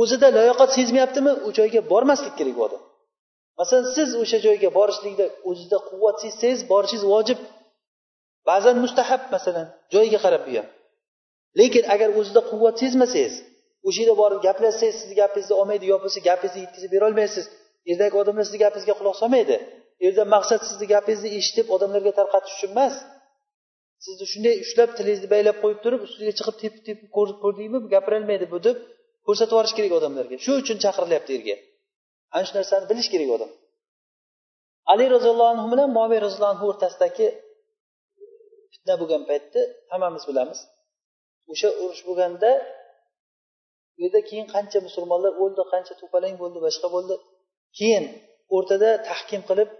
O'zida layoqat sezmayaptimi u joyga bormaslik kerak bu odam. Masalan siz o'sha joyga borishlikda o'zida quvvat sezsangiz borishingiz vojib. Ba'zan mustahab masalan joyiga qarab bu ham lekin agar o'zida quvvat sezmasangiz o'sha yerda borib gaplashsangiz sizni gapingizni olmaydi yo bo'lmasa gapingizni yetkazib berolmaysiz yerdagi odamlar sizni gapingizga quloq solmaydi. U yerda maqsad sizni gapingizni eshitib odamlarga tarqatish uchun emas. Sizni shunday ushlab tilingizni baylab qo'yib turib ustiga chiqib tepib tepib ko'rdingmi? Gapirolmaydi bu deb ko'rsatib yuborish kerak odamlarga. Shu uchun chaqirilyapti yerga ana shu narsani bilish kerak odam. Ali roziyallohu anhu bilan moviy roziyallohu anhu o'rtasidagi fitna bo'lgan paytda hammamiz bilamiz. O'sha urush bo'lganda u yerda keyin qancha musulmonlar o'ldi qancha to'palang bo'ldi boshqa bo'ldi. Keyin o'rtada tahkim qilib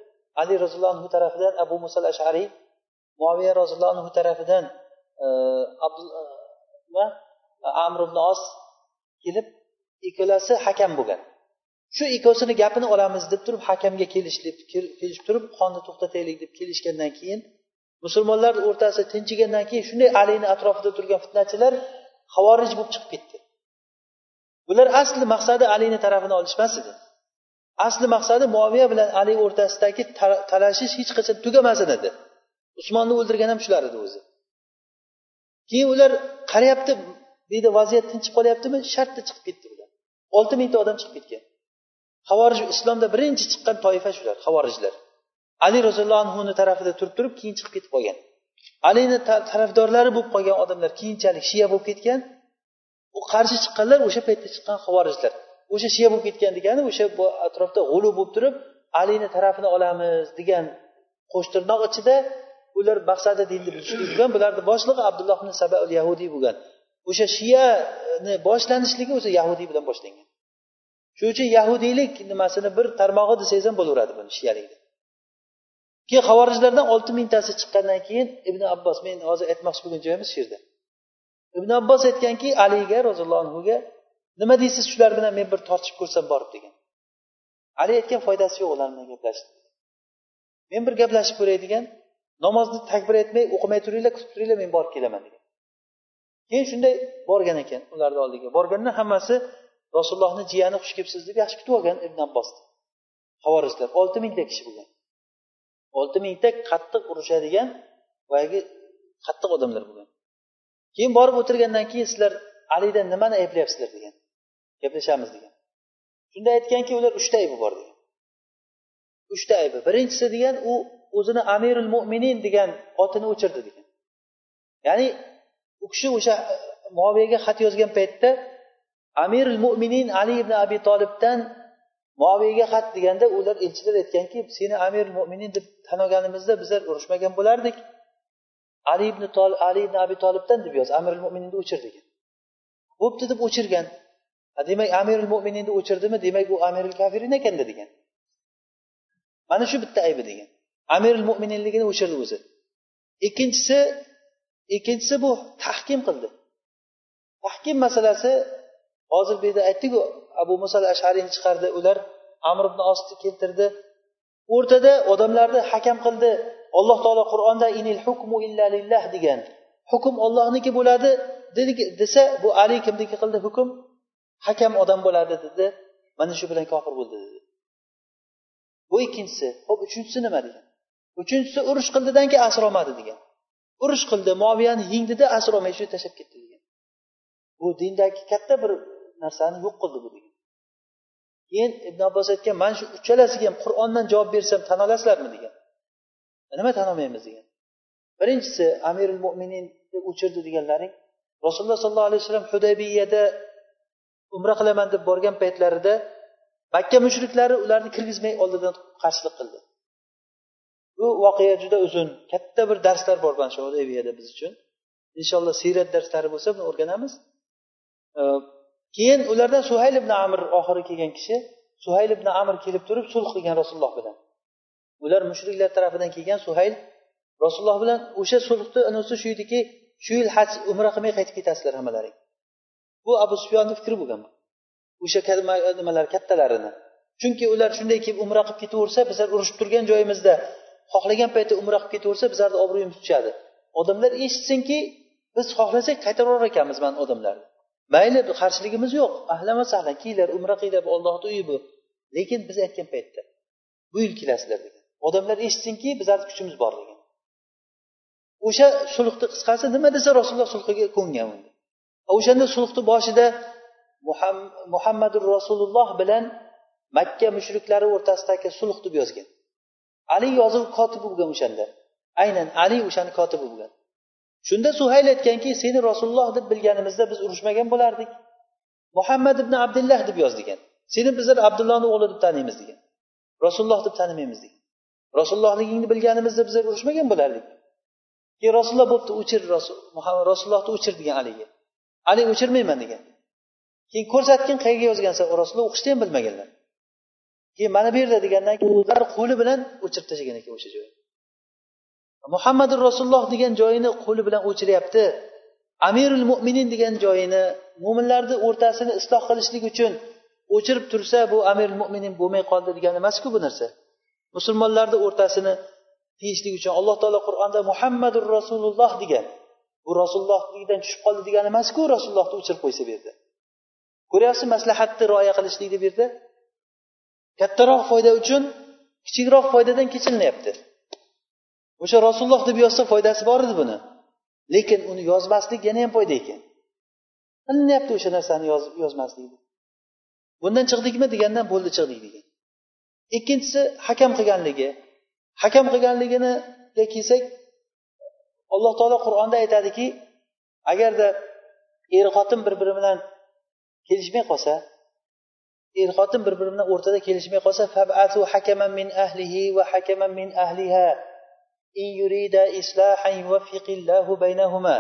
ali roziyallohu anhu tarafidan abu musal ashariy muaviya roziyallohu anhu tarafidan e, e, va e, amr ibn os kelib ikkalasi hakam bo'lgan. Shu ikkovsini gapini olamiz deb turib hakamga kelishib kelishib turib qonni to'xtataylik deb kelishgandan keyin musulmonlar o'rtasi tinchigandan keyin shunday alini atrofida turgan fitnachilar havorij bo'lib chiqib ketdi. Bular asli maqsadi alini tarafini olish emas edi. Asli maqsadi muoviya bilan ali o'rtasidagi talashish hech qachon tugamasin edi. Usmonni o'ldirgan ham shular edi o'zi. Keyin ular qarayapti bu yerda vaziyat tinchib qolyaptimi? Shartta chiqib ketdi ular. Olti mingta odam chiqib ketgan. Havorij islomda birinchi chiqqan toifa shular havorijlar ali roziyallohu anhuni tarafida turib turib keyin chiqib ketib qolgan. Alini tarafdorlari bo'lib qolgan odamlar keyinchalik shiya bo'lib ketgan. U qarshi chiqqanlar o'sha paytda chiqqan havorijlar o'sha shiya bo'lib ketgan degani o'sha atrofda g'ulu bo'lib turib alini tarafini olamiz degan qo'shtirnoq ichida ular maqsadi dinni buzishlik bo'lgan. Bularni boshlig'i abdulloh ibn sabaul yahudiy bo'lgan. O'sha shiyani boshlanishligi o'sha yahudiy bilan boshlangan. Shuning uchun yahudiylik nimasini bir tarmog'i desangiz ham bo'laveradi buni shiyalikni keyin havorijlardan olti mingtasi chiqqandan keyin ibn abbos men hozir aytmoqchi bo'lgan joyimiz shu yerda. Ibn abbos aytganki aliga roziyallohu anhuga nima deysiz shular bilan men bir tortishib ko'rsam borib? degan. Ali aytgan foydasi yo'q ular bilan gaplashishni men bir gaplashib ko'ray degan. Namozni takbir aytmay o'qimay turinglar kutib turinglar men borib kelaman degan. Keyin shunday borgan ekan ularni oldiga. Borganda hammasi rasulullohni jiyani xush kelibsiz deb yaxshi kutib olgan ibn abbosni havorislar olti mingta kishi bo'lgan. Olti mingta qattiq urushadigan boyagi qattiq odamlar bo'lgan. Keyin borib o'tirgandan keyin sizlar alidan nimani ayblayapsizlar degan. Gaplashamiz degan. Shunda aytganki ular uchta aybi bor degan. Uchta aybi. Birinchisi degan u o'zini amirul mo'minin degan otini o'chirdi degan. Ya'ni u kishi o'sha e, muoviyaga xat yozgan paytda amirul mo'minin ali ibn abi tolibdan muoviyaga xat deganda ular elchilar aytganki seni amirul mo'minin deb tan olganimizda bizlar urushmagan bo'lardik. Ali ibn Tol, ali ibn abi tolibdan deb yoz amirul mo'mininni o'chir degan. Bo'pti deb o'chirgan. Demak amirul mo'mininni o'chirdimi demak u amirul kafirin ekanda degan. Mana shu bitta aybi degan. Amirul mo'mininligini o'chirdi o'zi. Ikkinchisi ikkinchisi bu tahkim qildi. Tahkim masalasi hozir bu yerda aytdiku abu musal ashariyni chiqardi ular amr ibn osni keltirdi. O'rtada odamlarni hakam qildi. Alloh taolo qur'onda inil hukmu illa lillah degan. Hukm ollohniki bo'ladi desa bu ali kimniki qildi hukm? Hakam odam bo'ladi dedi. Mana shu bilan kofir bo'ldi dedi. Bu ikkinchisi. Ho'p uchinchisi nima degan? Uchinchisi urush qildidan keyin asr olmadi degan. Urush qildi moviyani yengdida asr olmay shu tashlab ketdi degan. Bu dindagi katta bir narsani yo'q qildi bu degan. Keyin ibn abbos aytgan mana shu uchalasiga ham qur'ondan javob bersam tan olasizlarmi? degan. E, nima tan olmaymiz? degan. Birinchisi amirul mo'minin o'chirdi deganlaring rasululloh sollallohu alayhi vasallam hudaybiyada umra qilaman deb borgan paytlarida makka mushriklari ularni kirgizmay oldidan qarshilik qildi. Bu voqea juda uzun. Katta bir darslar bor mana shu hudaybiyada biz uchun. Inshaalloh siyrat darslari bo'lsa buni o'rganamiz. Keyin ulardan suhayl ibn amir oxiri kelgan kishi suhayl ibn amir kelib turib sulh qilgan rasululloh bilan. Ular mushriklar tarafidan kelgan suhayl rasululloh bilan o'sha sulhni unisi shu ediki shu yil haj umra qilmay qaytib ketasizlar hammalaring bu abu sufyonni fikri bo'lgan o'sha nimalar kattalarini. Chunki ular shunday kelib umra qilib ketaversa bizlar urushib turgan joyimizda xohlagan paytda umra qilib ketaversa bizlarni obro'yimiz tushadi odamlar eshitsinki biz xohlasak qaytarar ekanmiz mana odamlarni mayli qarshiligimiz yo'q. Ahlan va sahlan kelinglar umra qilinglar ollohni uyi bu. Lekin biz aytgan paytda bu yil kelasizlar degan. Odamlar eshitsinki bizlarni kuchimiz bor degan. O'sha sulhni qisqasi nima desa rasululloh sulhiga ko'ngan o'shanda sulhni boshida muhammadur rasululloh bilan makka mushriklari o'rtasidagi sulh deb yozgan. Ali yozuv kotibi bo'lgan o'shanda. Aynan ali o'shani kotibi bo'lgan. Shunda suhayl aytganki seni rasululloh deb bilganimizda biz urushmagan bo'lardik. Muhammad ibn abdulloh deb yoz degan. Seni bizlar abdullohni o'g'li deb taniymiz degan. Rasululloh deb tanimaymiz degan. Rasulullohligingni bilganimizda bizlar urushmagan bo'lardik. Keyin rasululloh bo'pti o'chir rasulullohni o'chir degan aliga. Ali o'chirmayman degan. Keyin ko'rsatgin qayerga yozgansan? Rasululloh o'qishni ham bilmaganlar. Keyin mana bu yerda degandan keyin o'zlari qo'li bilan o'chirib tashlagan ekan o'sha joyni. Muhammadu rasululloh degan joyini qo'li bilan o'chiryapti. Amirul mo'minin degan joyini mo'minlarni o'rtasini isloh qilishlik uchun o'chirib tursa bu amirul mo'minin bo'lmay qoldi degani emasku bu narsa. Musulmonlarni o'rtasini tiyishlik uchun alloh taolo qur'onda muhammadur rasululloh degan bu rasulullohligidan tushib qoldi degani emasku rasulullohni o'chirib qo'ysa bu yerda. Ko'ryapsizmi maslahatni rioya qilishlikni bu yerda? Kattaroq foyda uchun kichikroq foydadan kechirilyapti o'sha rasululloh deb yozsa foydasi bor edi buni. Lekin uni yozmaslik yana ham foyda ekan. Qilinyapti o'sha narsani yozmaslikni bundan chiqdikmi degandan bo'ldi chiqdik degan. Ikkinchisi hakam qilganligi. Hakam qilganliginiga kelsak alloh taolo qur'onda aytadiki agarda er xotin bir biri bilan kelishmay qolsa er xotin bir biri bilan o'rtada kelishmay qolsa fabatu hakaman min ahlihi va hakaman min ahliha in yurida islahan yuwaffiqillahu baynahuma.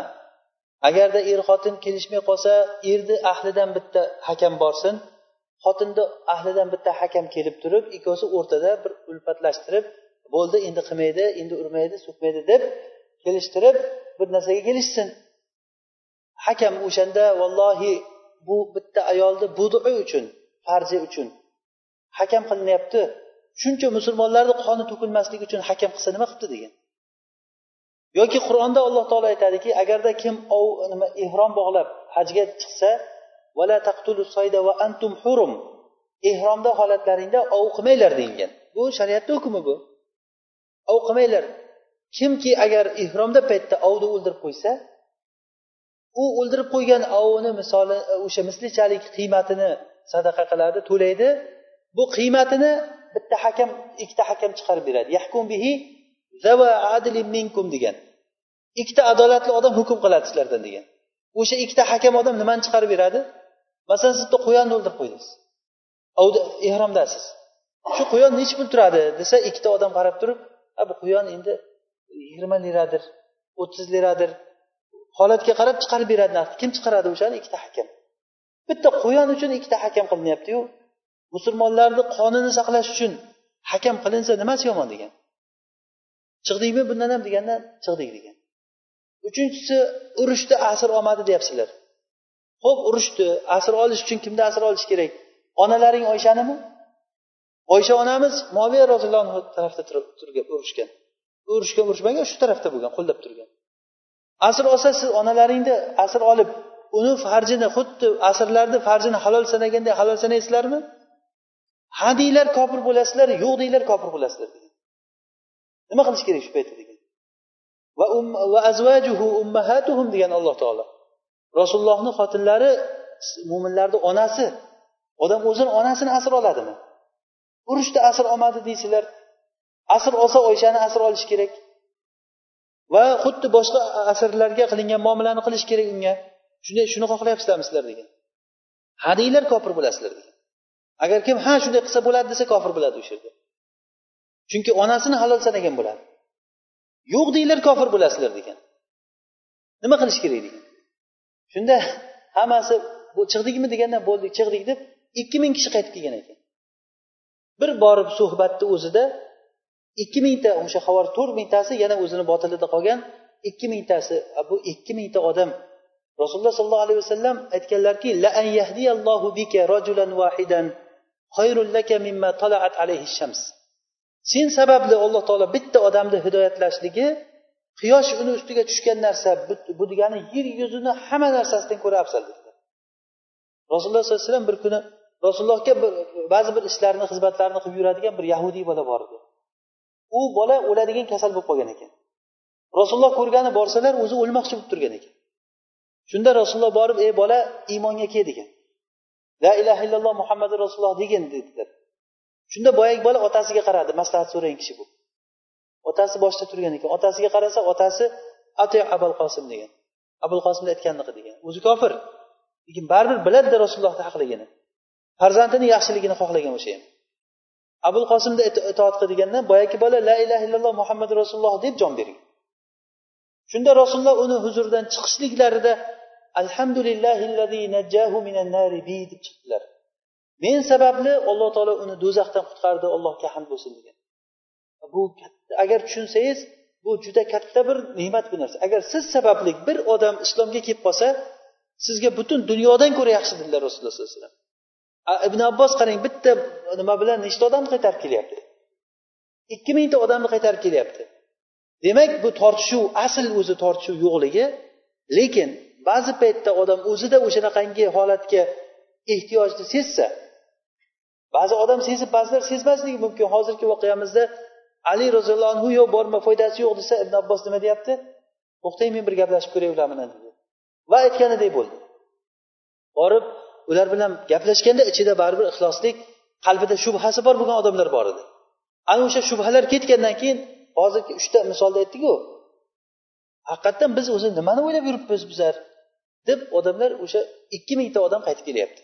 Agarda er xotin kelishmay qolsa erni ahlidan bitta hakam borsin xotinni ahlidan bitta hakam kelib turib ikkovsi o'rtada bir ulfatlashtirib bo'ldi endi qilmaydi endi urmaydi so'kmaydi deb kelishtirib bir narsaga kelishsin. Hakam o'shanda vallohi bu bitta ayolni budi uchun farzi uchun. Hakam qilinyapti. Shuncha musulmonlarni qoni to'kilmasligi uchun hakam qilsa nima qilibdi degan. Yoki qur'onda alloh taolo aytadiki agarda kim ov nima ehrom bog'lab hajga chiqsa vala taqtulu soyda va antum hurum. Ehromda holatlaringda ov qilmanglar deyilgan bu shariatni hukmi bu. Ov qilmanglar. Kimki agar ehromda paytda ovni o'ldirib qo'ysa u o'ldirib qo'ygan ovini misoli o'sha mislichalik qiymatini sadaqa qiladi to'laydi. Bu qiymatini bitta hakam ikkita hakam chiqarib beradi. Yahkum bihi minkum degan. Ikkita adolatli odam hukm qiladi sizlardan degan. O'sha ikkita hakam odam nimani chiqarib beradi? Masalan siz bitta quyonni o'ldirib qo'ydingiz. Ehromdasiz shu quyon nechi pul turadi desa ikkita odam qarab turib a bu quyon endi yigirma liradir o'ttiz liradir. Holatga qarab chiqarib beradi narxni kim chiqaradi o'shani? Ikkita hakam. Bitta quyon uchun ikkita hakam qilinyaptiyu. Musulmonlarni qonini saqlash uchun hakam qilinsa nimasi yomon degan. Chiqdikmi bundan ham deganda chiqdik degan. Uchinchisi urushda asr olmadi deyapsizlar. Ho'p urushdi. Asr olish uchun kimni asr olish kerak? Onalaring oyshanimi? Oysha onamiz moviya roziyallohu anhu tarafda turib urushgan. Urushgan urushmagan shu tarafda bo'lgan qo'llab turgan. Asr olsa siz onalaringni asr olib uni farjini xuddi asrlarni farjini halol sanaganday halol sanaysizlarmi? Ha deyglar kofir bo'lasizlar yo'q deyglar kofir bo'lasizlar nima qilish kerak shu paytda degan. Va um, azvajuhu ummahatuhum degan alloh taolo. Rasulullohni xotinlari mo'minlarni onasi odam o'zini onasini asr oladimi? Urushda asr olmadi deysizlar. Asr olsa oyshani asr olish kerak. Va xuddi boshqa asrlarga qilingan muomalani qilish kerak unga. Shunday shuni xohlayapsizlarmi sizlar degan. Ha deyglar kofir bo'lasizlar degan. Agar kim ha shunday qilsa bo'ladi desa kofir bo'ladi o'sha yerda. Chunki onasini halol sanagan bo'ladi. Yo'q deyglar kofir bo'lasizlar degan. Nima qilish kerak degan. Shunda hammasi bu chiqdikmi deganda bo'ldik chiqdik deb ikki ming kishi qaytib kelgan ekan. Bir borib suhbatni o'zida ikki mingta o'sha havar to'rt mingtasi yana o'zini botilida qolgan ikki mingtasi bu ikki mingta odam rasululloh sollallohu alayhi vasallam aytganlarki la an yahdiyallohu bika rojulan vahidan laka mimma talaat alayhi shams. Sen sababli alloh taolo bitta odamni hidoyatlashligi quyosh uni ustiga tushgan narsa bu degani yer yuzini hamma narsasidan ko'ra afzal dedilar rasululloh sollallohu alayhi vasallam bir kuni rasulullohga ba'zi bir ishlarni xizmatlarini qilib yuradigan bir yahudiy bola bor edi. U bola o'ladigan kasal bo'lib qolgan ekan. Rasululloh ko'rgani borsalar o'zi o'lmoqchi bo'lib turgan ekan. Shunda rasululloh borib ey bola iymonga kel degan. La ilaha illalloh muhammadu rasululloh degin dedilar shunda boyagi bola otasiga qaradi maslahat so'ragan kishi bu. Otasi boshida turgan ekan. Otasiga qarasa otasi ati abul qosim degan. Abul qosimni aytganligi degan? O'zi kofir. Lekin baribir biladida rasulullohni haqligini. Farzandini yaxshiligini xohlagan o'sha ham. Abul qosimni itoat qil deganda boyagi bola la ilaha illalloh muhammadu rasululloh deb jon bergan. Shunda rasululloh uni huzuridan chiqishliklarida alhamdulillahillazi najjahu minan nari deb chiqdilar. Men sababli alloh taolo uni do'zaxdan qutqardi allohga hamd bo'lsin degan. Bu agar tushunsangiz bu juda katta bir ne'mat bu narsa. Agar siz sababli bir odam islomga kelib qolsa sizga butun dunyodan ko'ra yaxshi dedilar rasululloh sallallohu alayhi vasallam. Ibn abbos qarang bitta nima bilan nechta odamni qaytarib kelyapti? Ikki mingta odamni qaytarib kelyapti. Demak bu tortishuv asl o'zi tortishuv yo'qligi lekin ba'zi paytda odam o'zida o'shanaqangi holatga ehtiyojni sezsa ba'zi odam sezib ba'zilar sezmasligi mumkin. Hozirgi voqeamizda ali roziyallohu anhu yo'q borma foydasi yo'q desa ibn abbos nima deyapti? To'xtang men bir gaplashib ko'ray ular bilan dedi. Va aytganidek bo'ldi. Borib ular bilan gaplashganda ichida baribir ixloslik qalbida shubhasi bor bo'lgan odamlar bor edi. Ana o'sha shubhalar ketgandan keyin hozirgi uchta misolda aytdiku haqiqatdan biz o'zi nimani o'ylab yuribmiz bizlar? Deb odamlar o'sha ikki mingta odam qaytib kelyapti.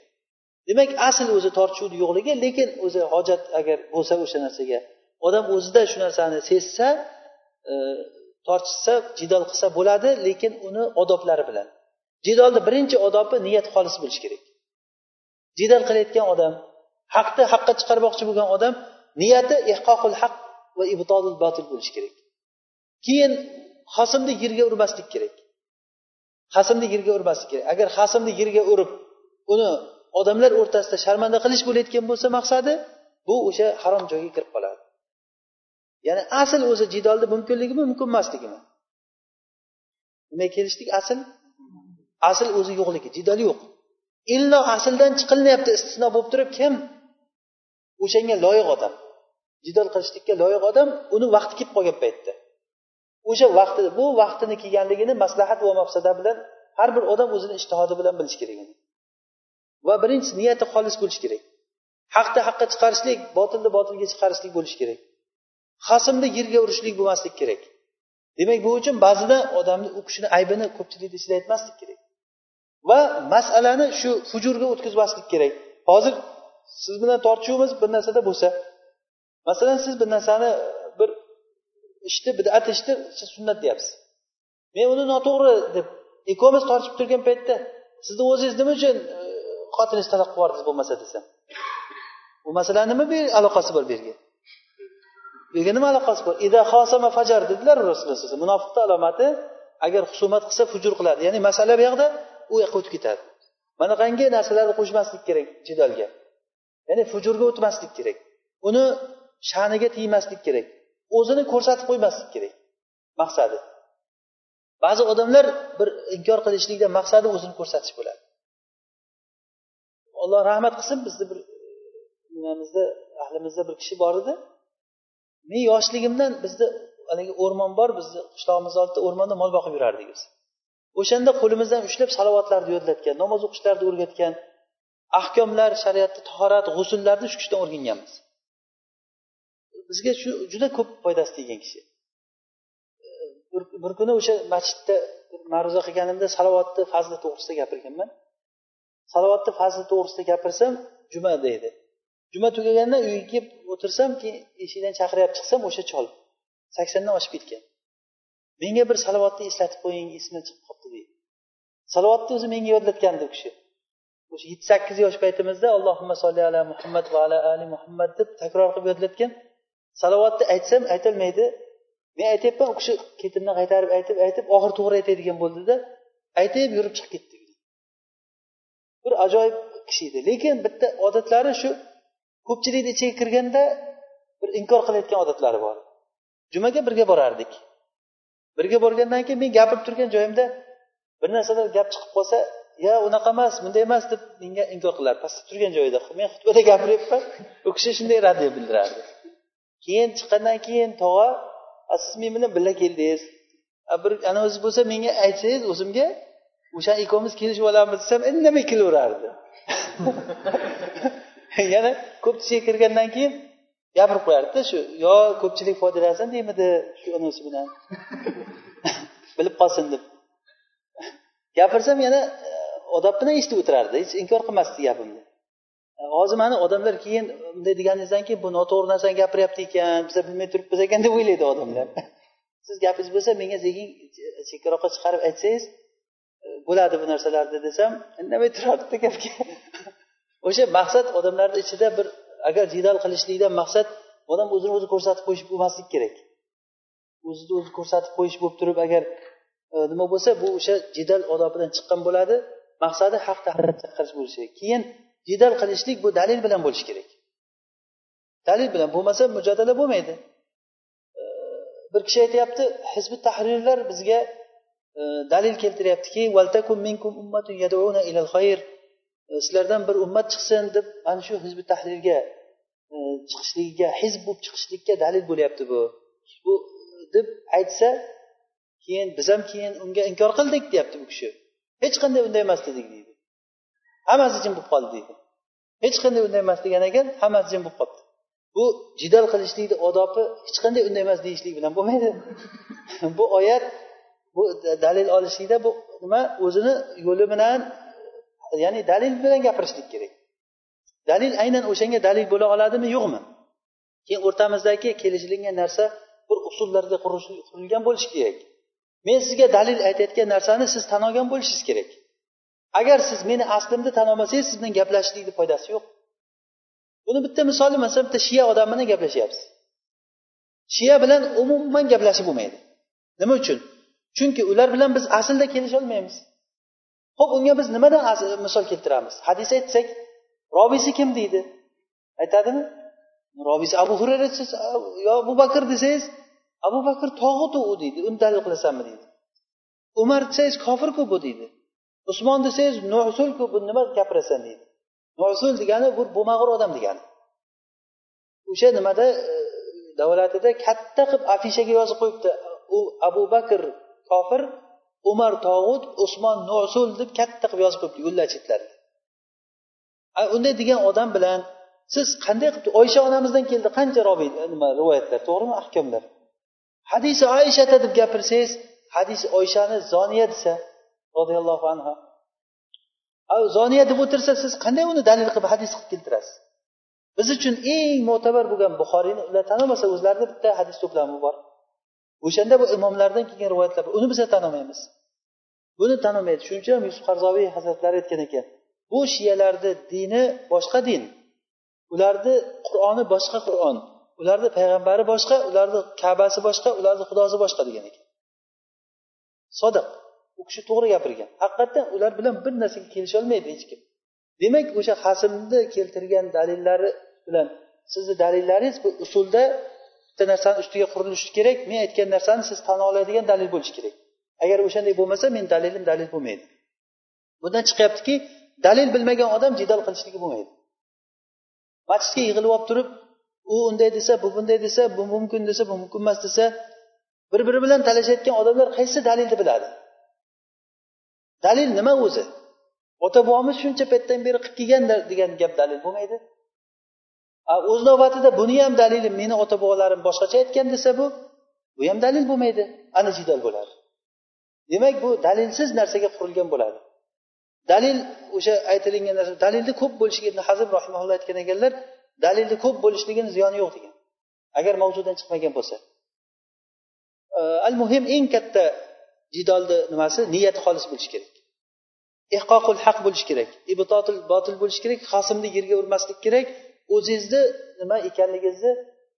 Demak asl o'zi tortishuvni yo'qligi lekin o'zi hojat agar bo'lsa o'sha narsaga odam o'zida shu narsani sezsa e, tortishsa jidol qilsa bo'ladi lekin uni odoblari bilan. Jidolni birinchi odobi niyat xolis bo'lishi kerak. Jidal qilayotgan odam haqni haqqa chiqarmoqchi bo'lgan odam niyati ehqoqul haq va ibtolul botil bo'lishi kerak. Keyin xosimni yerga urmaslik kerak. Xasimni yerga urmaslik kerak. Agar xasimni yerga urib uni odamlar o'rtasida sharmanda qilish bo'layotgan bo'lsa maqsadi bu o'sha harom joyga kirib qoladi. Ya'ni asl o'zi jidolni mumkinligimi mumkin emasligimi? Nimaga kelishdik asl? Asl o'zi yo'qligi jidal yo'q. Illo asldan chiqilinyapti istisno bo'lib turib kim? O'shanga loyiq odam. Jidal qilishlikka loyiq odam uni vaqti kelib qolgan paytda. O'sha vaqti bu vaqtini kelganligini maslahat va mafsada bilan har bir odam o'zini ishtihodi bilan bilishi kerak va birinchisi niyati xolis bo'lishi kerak. Haqni haqqa chiqarishlik botilni botilga chiqarishlik bo'lishi kerak. Xasimni yerga urishlik bo'lmaslik kerak. Demak bu uchun ba'zida odamni u kishini aybini ko'pchilikni ichida aytmaslik kerak. Va masalani shu hujurga o'tkazmaslik kerak. Hozir siz bilan tortishuvimiz bir narsada bo'lsa masalan siz bir narsani ishni bidat ishni sunnat deyapsiz. Men uni noto'g'ri deb ikkovimiz tortishib turgan paytda sizni o'zingiz nima uchun e, xotiningizni talab qilib yubordingiz bo'lmasa desam? Bu masala nima aloqasi bor bu yerga? Bu yerga nima aloqasi bor? Ida xosama fajar dedilar rasululloh sallallohu munofiqni alomati agar husumat qilsa fujur qiladi. Ya'ni masala bu yoqda u yoqqa o'tib ketadi. Manaqangi narsalarni qo'shmaslik kerak jidalga. Ya'ni fujurga o'tmaslik kerak. Uni sha'niga tegmaslik kerak. O'zini ko'rsatib qo'ymaslik kerak. Maqsadi. Ba'zi odamlar bir inkor qilishlikdan maqsadi o'zini ko'rsatish bo'ladi. Alloh rahmat qilsin bizni bir e, nimamizda ahlimizda bir kishi bor edi. Men yoshligimdan bizni haligi o'rmon bor bizni qishlog'imizni oldida o'rmonda mol boqib yurardik biz. O'shanda qo'limizdan ushlab salovatlarni yodlatgan namoz o'qishlarni o'rgatgan ahkomlar shariatni tahorat g'usullarni shu kishidan o'rganganmiz. Bizga shu juda ko'p foydasi tegan kishi. Bir, kuni o'sha masjidda ma'ruza qilganimda salovatni fazli to'g'risida gapirganman. Salovatni fazli to'g'risida gapirsam jumada edi. Juma tugaganda uyga kelib o'tirsam keyin eshikdan chaqirib chiqsam o'sha chol saksondan oshib ketgan. Menga bir salovatni eslatib qo'ying esimdan chiqib qolibdi deydi. Salovatni o'zi menga yodlatgandi u kishi. O'sha yetti sakkiz yosh paytimizda allohimma solli ala muhammad va ala ali muhammad deb takror qilib yodlatgan. Salovatni aytsam aytolmaydi men aytyapman u kishi ketimdan qaytarib aytib aytib oxiri to'g'ri aytadigan bo'ldida aytib yurib chiqib ketdi. Bir ajoyib kishi edi. Lekin bitta odatlari shu ko'pchilikni ichiga kirganda bir inkor qilayotgan odatlari bor. Jumaga birga borardik. Birga borgandan keyin men gapirib turgan joyimda bir narsalar gap chiqib qolsa ya unaqa emas bunday emas deb menga inkor qilar. Pastda turgan joyida men xutbada gapiryapman u kishi shunday raddiya bildirardi. Keyin chiqqandan keyin tog'a siz men bilan birga keldingiz. Bir ana o'zi bo'lsa menga aytsangiz o'zimga o'sha ikkovimiz kelishib olamiz desam indamay kelaverardi? Yana ko'pchilik kirgandan keyin gapirib qo'yardida shu yo ko'pchilik foydalansin deymidi shu unisi bilan? Bilib qolsin deb. Gapirsam yana e, odob bilan eshitib o'tirardi hech inkor qilmasdi gapimni. Hozir mana odamlar keyin bunday deganingizdan keyin bu noto'g'ri narsani gapiryapti ekan biza bilmay turibmiz ekan deb o'ylaydi odamlar. Siz gapingiz bo'lsa menga sekin chekkaroqqa chiqarib aytsangiz e, bo'ladi bu narsalarni desam indamay turardida gapga. O'sha maqsad odamlarni ichida bir agar jidal qilishlikdan maqsad odam o'zini o'zi ko'rsatib qo'yish bo'lmaslik kerak. O'zini o'zi ko'rsatib qo'yish bo'lib turib agar e, nima bo'lsa bu o'sha jidal odobidan chiqqan bo'ladi maqsadi haqda qilish bo'lishi kerak. Keyin jidal qilishlik bu dalil bilan bo'lishi kerak. Dalil bilan bo'lmasa mujodala bo'lmaydi. Bir kishi aytyapti hizbi tahrirlar bizga e, dalil keltiryaptiki e, sizlardan bir ummat chiqsin deb mana shu hizbi tahrirga e, chiqishligiga hizb bo'lib chiqishlikka dalil bo'lyapti bu. Bu deb aytsa keyin biz ham keyin unga inkor qildik deyapti bu kishi. Hech qanday unday emas dedik deydi. Hammasi jim bo'lib qoldi deydi. Hech qanday unday emas degan ekan hammasi jim bo'lib qolibdi. Bu jidal qilishlikni odobi hech qanday unday emas deyishlik bilan bo'lmaydi. Bu oyat bu dalil olishlikda bu nima? O'zini yo'li bilan ya'ni dalil bilan gapirishlik kerak. Dalil aynan o'shanga dalil bo'la oladimi yo'qmi? Keyin o'rtamizdagi kelishilgan narsa bir usullarga qurilgan bo'lishi kerak. Men sizga dalil aytayotgan narsani siz tan olgan bo'lishingiz kerak. Agar siz meni aslimni tan olmasangiz siz bilan gaplashishlikni foydasi yo'q. Buni bitta misoli masalan bitta shiya odam bilan gaplashyapsiz shiya bilan umuman gaplashib bo'lmaydi. Nima uchun? Chunki ular bilan biz aslida kelisholmaymiz. Ho'p unga biz nimadan misol keltiramiz? Hadis aytsak robiysi kim deydi? Aytadimi? Robiysi abu hurayra desangiz yo abu bakr desangiz abu bakr tog'utu u deydi uni dalil qilasanmi deydi. Umar desangiz kofirku bu deydi. Usmon desangiz nusulku bu nima gapirasan deydi. Nusul degani bu bo'lmag'ur odam degani. O'sha nimada e, davlatida katta qilib afishaga yozib qo'yibdi. U abu bakr kofir umar tog'ut usmon nusul deb katta qilib yozib qo'yibdi yo'llar chetlarida unday degan odam bilan siz qanday qilib oysha onamizdan keldi qancha robiy e, nima rivoyatlar to'g'rimi ahkomlar? Hadisi oyshata deb gapirsangiz hadis oyshani zoniya desa roziyallohu anhu. Zoniya deb o'tirsa siz qanday uni dalil qilib hadis qilib keltirasiz? Biz uchun eng mo'tabar bo'lgan buxoriyni ular tanimasa o'zlarini bitta hadis to'plami bor. O'shanda bu imomlardan kelgan rivoyatlar uni biz tan olmaymiz buni tan olmaydi shuning uchun ham yusuf qarzoviy hazratlari aytgan ekan bu shiyalarni dini boshqa din. Ularni qur'oni boshqa qur'on. Ularni payg'ambari boshqa ularni kabasi boshqa ularni xudosi boshqa degan ekan. Sodiq. U kishi to'g'ri gapirgan. Haqiqatdan ular bilan bir narsaga kelisholmaydi hech kim. Demak o'sha hasimni keltirgan dalillari bilan sizni dalillaringiz bu usulda bitta narsani ustiga qurilishi kerak men aytgan narsani siz tan oladigan dalil bo'lishi kerak. Agar o'shanday bo'lmasa meni dalilim dalil bo'lmaydi. Bundan chiqyaptiki dalil bilmagan odam jidal qilishligi bo'lmaydi. Masjidga yig'ilib olib turib u unday desa bu bunday desa bu mumkin desa bu mumkin emas desa bir biri bilan talashayotgan odamlar qaysi dalilni biladi? Dalil nima o'zi? Ota bobomiz shuncha paytdan beri qilib kelgan degan gap dalil bo'lmaydi. O'z navbatida buni ham dalili meni ota bobolarim boshqacha aytgan desa bu bu ham dalil bo'lmaydi. Ana jidal bo'ladi. Demak bu dalilsiz narsaga qurilgan bo'ladi. Dalil o'sha aytilingan narsa dalilni ko'p bo'lishiga ibn hazm rahimaulloh aytgan ekanlar dalilni ko'p bo'lishligini ziyoni yo'q degan. Agar mavzudan chiqmagan bo'lsa. Al muhim eng katta jidolni nimasi? Niyati xolis bo'lishi kerak. Ehqoqul haq bo'lishi kerak. Ibtotil botil bo'lishi kerak. Xosimni yerga urmaslik kerak. O'zingizni nima ekanligingizni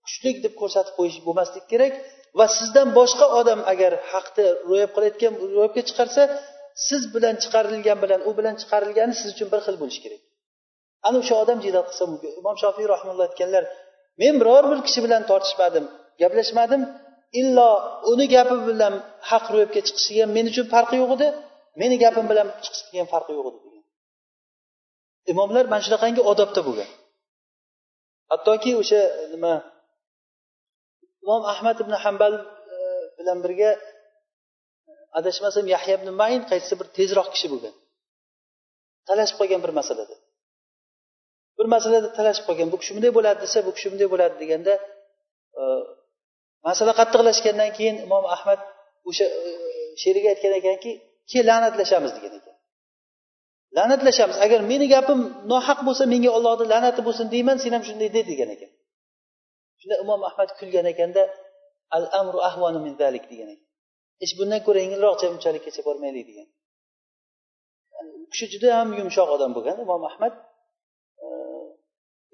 kuchlik deb ko'rsatib qo'yish bo'lmaslik kerak. Va sizdan boshqa odam agar haqni ro'yab qilayotgan ro'yobga chiqarsa siz bilan chiqarilgan bilan u bilan chiqarilgani siz uchun bir xil bo'lishi kerak. Ana o'sha odam jidal qilsa mumkin imom shofiy rahmulloh aytganlar men biror bir kishi bilan tortishmadim gaplashmadim illo uni gapi bilan haq ro'yobga chiqishiga men uchun farqi yo'q edi. Meni gapim bilan chiqishiga ham farqi yo'q edi degan. Imomlar mana shunaqangi odobda bo'lgan. Hattoki o'sha nima imom ahmad ibn hambal e, bilan birga e, adashmasam yahya ibn mayin qaysi bir tezroq kishi bo'lgan. Talashib qolgan bir masalada. Bir masalada talashib qolgan bu kishi bunday bo'ladi desa bu kishi bunday bo'ladi deganda e, masala qattiqlashgandan keyin imom ahmad o'sha sherigi sheriga aytgan ekanki keyin la'natlashamiz degan ekan. La'natlashamiz agar meni gapim nohaq bo'lsa menga ollohni la'nati bo'lsin deyman sen ham shunday de degan ekan. Shunda imom ahmad kulgan ekanda al amru ahvanu min zalik degan ekan. Ish bundan ko'ra yengilroqcha unchalikkacha bormaylik degan. U kishi juda ham yumshoq odam bo'lgan imom ahmad. E,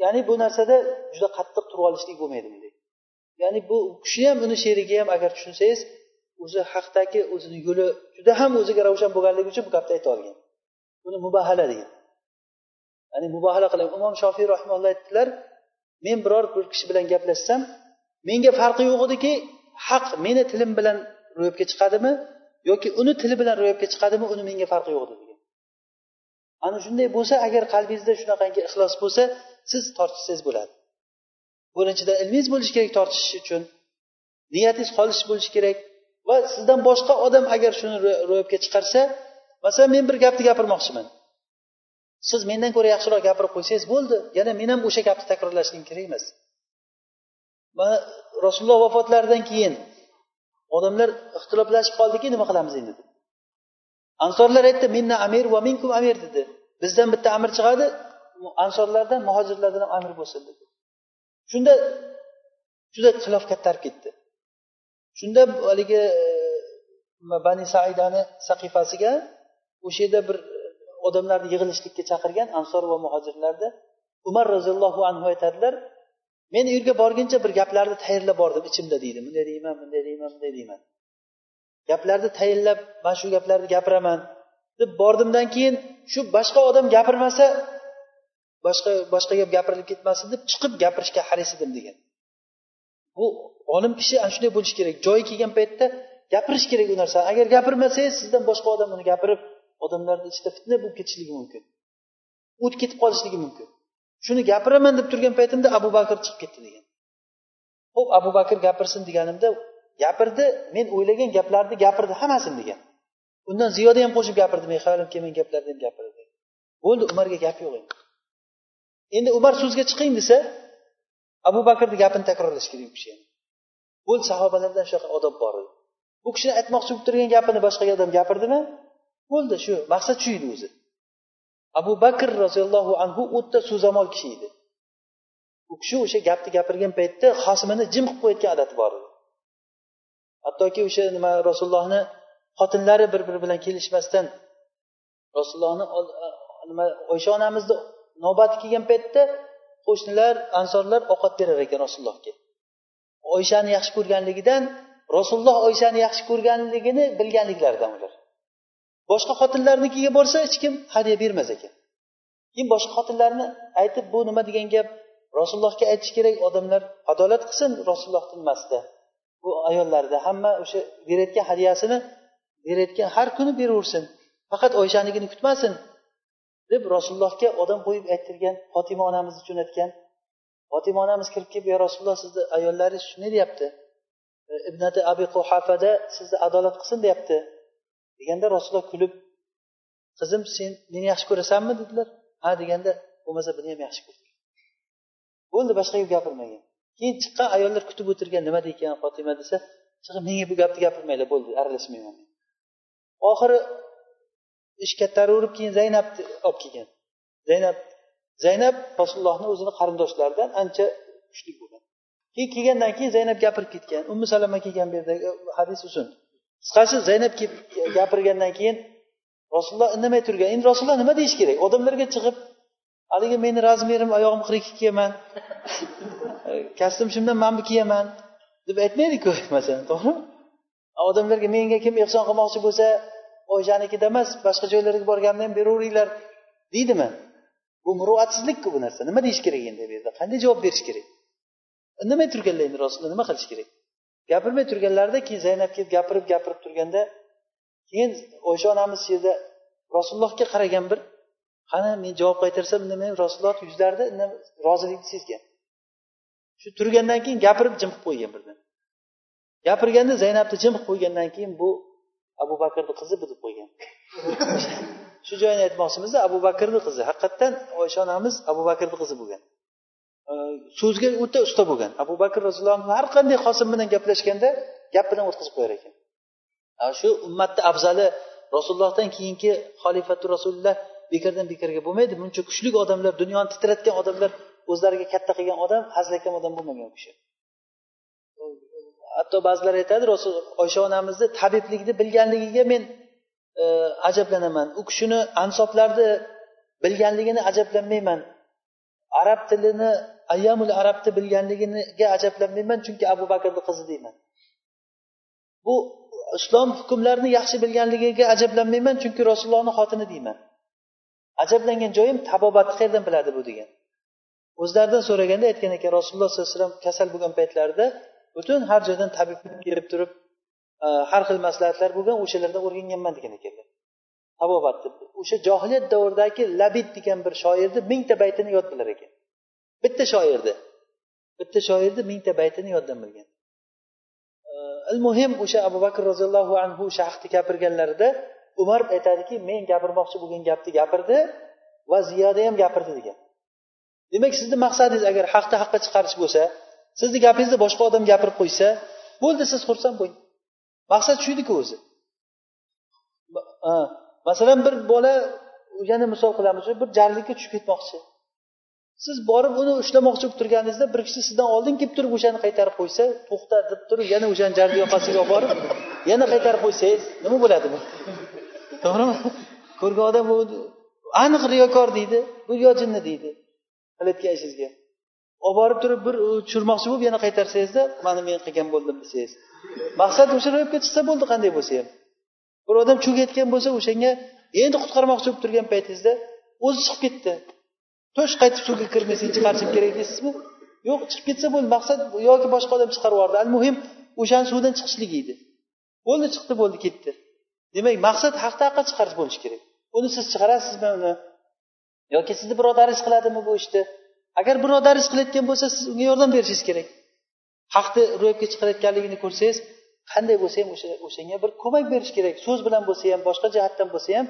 ya'ni bu narsada juda qattiq turib olishlik bo'lmaydi bunday. Ya'ni bu kishi ham uni sherigi ham agar tushunsangiz o'zi haqdagi o'zini yo'li juda ham o'ziga ravshan bo'lganligi uchun bu gapni ayta olgan. Buni mubahala degan. Ya'ni mubahala qilib imom shofiy rahimalloh aytdilar men biror bir kishi bilan gaplashsam menga farqi yo'q ediki haq meni tilim bilan ro'yobga chiqadimi yoki uni tili bilan ro'yobga chiqadimi uni menga farqi yo'q edi degan ana shunday bo'lsa agar qalbingizda shunaqangi ixlos bo'lsa siz tortishsangiz bo'ladi. Birinchidan ilmingiz bo'lishi kerak tortishish uchun niyatingiz xolis bo'lishi kerak va sizdan boshqa odam agar shuni ro'yobga chiqarsa masalan men bir gapni gapirmoqchiman. Siz mendan ko'ra yaxshiroq gapirib qo'ysangiz bo'ldi yana men ham o'sha gapni takrorlashligim kerak emas. Mana rasululloh vafotlaridan keyin odamlar ixtiloflashib qoldiki nima qilamiz endi? Ansorlar aytdi minna amir va minkum amir dedi. Bizdan bitta amir chiqadi ansorlardan muhojirlardan ham amir bo'lsin dedi. Shunda juda xilof kattarib ketdi. Shunda haligi e, bani saidani saqifasiga o'sha yerda bir odamlarni yig'ilishlikka chaqirgan ansor va muhojirlarni umar roziyallohu anhu aytadilar men u yerga borguncha bir gaplarni tayyorlab bordim ichimda deydi. Bunday deyman bunday deyman bunday deyman. Gaplarni tayinlab mana shu gaplarni gapiraman deb bordimdan keyin shu boshqa odam gapirmasa boshqa boshqa gap gapirilib ketmasin deb chiqib gapirishga haris edim degan. Bu olim kishi ana shunday bo'lishi kerak. Joyi kelgan paytda gapirish kerak u narsani agar gapirmasangiz sizdan boshqa odam uni gapirib odamlarni ichida fitna bo'lib ketishligi mumkin. O't ketib qolishligi mumkin. Shuni gapiraman deb turgan paytimda abu bakr chiqib ketdi degan. Ho'p abu bakr gapirsin deganimda gapirdi men o'ylagan gaplarni gapirdi hammasini degan. Undan ziyoda ham qo'shib gapirdi men hayolim kelmagan gaplarni ham gapirdi. Bo'ldi umarga gap yo'q endi. Endi umar so'zga chiqing desa abu bakrni gapini takrorlash kerak u kishi bo'ldi sahobalardan shunaqa odob bor edi. Bu kishini aytmoqchi bo'lib turgan gapini boshqa odam gapirdimi? Bo'ldi shu maqsad shu edi o'zi. Abu bakr roziyallohu anhu o'ta so'zamol kishi edi. U kishi o'sha gapni gapirgan paytda xosimini jim qilib qo'yayotgan odati bor edi. Hattoki o'sha nima rasulullohni xotinlari bir biri bilan kelishmasdan rasulullohni nima oysha onamizni navbati kelgan paytda qo'shnilar ansorlar ovqat berar ekan rasulullohga. Oyshani yaxshi ko'rganligidan rasululloh oyshani yaxshi ko'rganligini bilganliklaridan ular. Boshqa xotinlarnikiga borsa hech kim hadya bermas ekan. Keyin boshqa xotinlarni aytib bu nima degan gap rasulullohga aytish kerak odamlar adolat qilsin rasululloh nimasida bu ayollarda hamma o'sha berayotgan hadyasini berayotgan har kuni beraversin. Faqat oyshanikini kutmasin deb rasulullohga odam qo'yib ayttirgan fotima onamizni jo'natgan fotima onamiz kirib kelib yo rasululloh sizni ayollaringiz shunday deyapti. E, ibnati abi quhafada sizni adolat qilsin deyapti. Deganda rasululloh kulib qizim sen meni yaxshi ko'rasanmi? dedilar. Ha deganda bo'lmasa buni ham yaxshi ko'r bo'ldi boshqa gap gapirmagan. Keyin chiqqan ayollar kutib o'tirgan nima deykan fotima? desa chiqib menga bu gapni gapirmanglar bo'ldi aralashmayman. Oxiri ish kattaraverib keyin zaynabni olib kelgan. Zaynab zaynab rasulullohni o'zini qarindoshlaridan ancha kuchli bo'lgan. Keyin kelgandan keyin zaynab gapirib ketgan. Ummu salama kelgan bu yerdagi hadis uzun qisqasi zaynab kelib gapirgandan keyin rasululloh indamay turgan. Endi rasululloh nima deyish kerak? Odamlarga chiqib haligi meni razmerim oyog'im qirq ikki kiyaman kostyum mana bu kiyaman deb aytmaydiku masalan to'g'rimi? Odamlarga menga kim ehson qilmoqchi bo'lsa oyshanikida emas boshqa joylarga borganda ham beraveringlar deydimi? Bu muruvatsizlikku bu narsa. Nima deyish kerak endi bu yerda? Qanday javob berish kerak? Indamay turganlar endi rasululloh nima qilish kerak? Gapirmay turganlarida keyin zaynab kelib gapirib gapirib turganda keyin oysha onamiz shu yerda rasulullohga qaragan bir qani men javob qaytarsam indamay rasululloh yuzlarida rozilikni sezgan. Shu turgandan keyin gapirib jim qilib qo'ygan birdan. Gapirganda zaynabni jim qilib qo'ygandan keyin bu abu bakrni qizi bu deb qo'ygan. Shu joyini aytmoqchimizda abu bakrni qizi. Haqiqatdan oysha onamiz abu bakrni qizi bo'lgan. So'zga o'ta usta bo'lgan. Abu bakr roziyallohu anhu har qanday qosim bilan gaplashganda gap bilan o'tkazib qo'yar ekan. Shu ummatni afzali rasulullohdan keyingi xolifatu rasululloh bekordan bekorga bo'lmaydi. Buncha kuchli odamlar dunyoni titratgan odamlar o'zlariga katta qilgan odam hazilakam odam bo'lmagan u kishi. Hatto ba'zilar aytadi rasul oysha onamizni tabiblikni bilganligiga men e, ajablanaman. U kishini ansoblarni bilganligini ajablanmayman. Arab tilini ayyamul arabni bilganligiga ajablanmayman chunki abu bakrni qizi deyman. Bu islom hukmlarini yaxshi bilganligiga ajablanmayman chunki rasulullohni xotini deyman. Ajablangan joyim tabobatni qayerdan biladi bu degan. O'zlaridan so'raganda aytgan ekan rasululloh sollallohu alayhi vasallam kasal bo'lgan paytlarida butun har joydan tabib kelib turib e, har xil maslahatlar bo'lgan o'shalardan o'rganganman degan ekanlar. Deb, o'sha johiliyat davridagi labid degan bir shoirni mingta baytini yod bilar ekan. Bitta shoirni. Bitta shoirni mingta baytini yoddan bilgan. E, Al muhim o'sha abu bakr roziyallohu anhu shaxni gapirganlarida umar aytadiki men gapirmoqchi bo'lgan gapni gapirdi va ziyoda ham gapirdi degan. Demak sizni maqsadingiz agar haqni haqqa chiqarish bo'lsa sizni gapingizni boshqa odam gapirib qo'ysa bo'ldi siz xursand bo'ling. Maqsad shu ediku o'zi masalan bir bola yana misol qilamiz bir jarlikka tushib ketmoqchi. Siz borib uni ushlamoqchi bo'lib turganingizda bir kishi sizdan oldin kelib turib o'shani qaytarib qo'ysa to'xta deb turib yana o'shani jarni yoqasiga olib borib yana qaytarib qo'ysangiz nima bo'ladi bu? To'g'rimi? Ko'rgan odam bu aniq riyokor deydi bu yo jinni deydi. Qilayotgan ishingizga olib borib turib bir tushirmoqchi bo'lib yana qaytarsangizda mana men qilgan bo'ldim desangiz. Maqsad o'sha ro'yobga chiqsa bo'ldi qanday bo'lsa ham. Bir odam cho'kayotgan bo'lsa o'shanga endi qutqarmoqchi bo'lib turgan paytingizda o'zi chiqib ketdi. To'sh qaytib suvga kirmasang chiqarishim kerak deysizmi? Yo'q chiqib ketsa bo'ldi. Maqsad yoki boshqa odam chiqarib yubordi al muhim o'shani suvdan chiqishligi edi. Bo'ldi chiqdi bo'ldi ketdi. Demak maqsad haqda haqqa chiqarish bo'lishi kerak. Uni siz chiqarasizmi uni. Yoki sizni birodaringiz qiladimi bu ishni? Agar birodaringiz qilayotgan bo'lsa siz unga yordam berishingiz kerak. Haqni ro'yobga chiqarayotganligini ko'rsangiz qanday bo'lsa ham o'sha o'shanga bir ko'mak berish kerak. So'z bilan bo'lsa ham boshqa jihatdan bo'lsa ham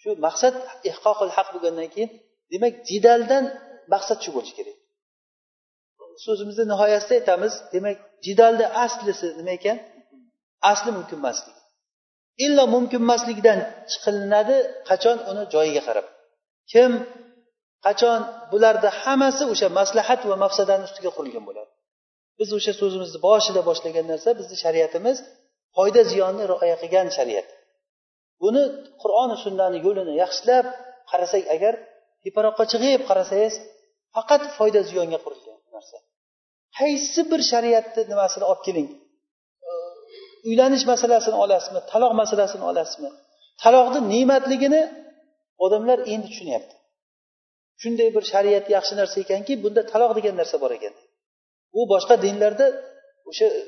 shu maqsad ehqoqil haq bo'lgandan keyin demak jidaldan maqsad shu bo'lishi kerak. So'zimizni nihoyasida aytamiz demak jidalni aslisi nima ekan? Asli mumkin emaslik illo mumkin chiqilinadi qachon? Uni joyiga qarab. Kim qachon bularni hammasi o'sha maslahat va mafsadani ustiga qurilgan bo'ladi? Biz o'sha so'zimizni boshida boshlagan narsa bizni shariatimiz foyda ziyonni rioya qilgan shariat. Buni qur'oni sunnani yo'lini yaxshilab qarasak agar teparoqqa chiqib qarasangiz faqat foyda ziyonga qurilgan narsa. Qaysi bir shariatni nimasini olib keling? Uylanish masalasini olasizmi? Taloq masalasini olasizmi? Taloqni ne'matligini odamlar endi tushunyapti. Shunday bir shariat yaxshi narsa ekanki bunda taloq degan narsa bor ekan. Bu boshqa dinlarda o'sha e,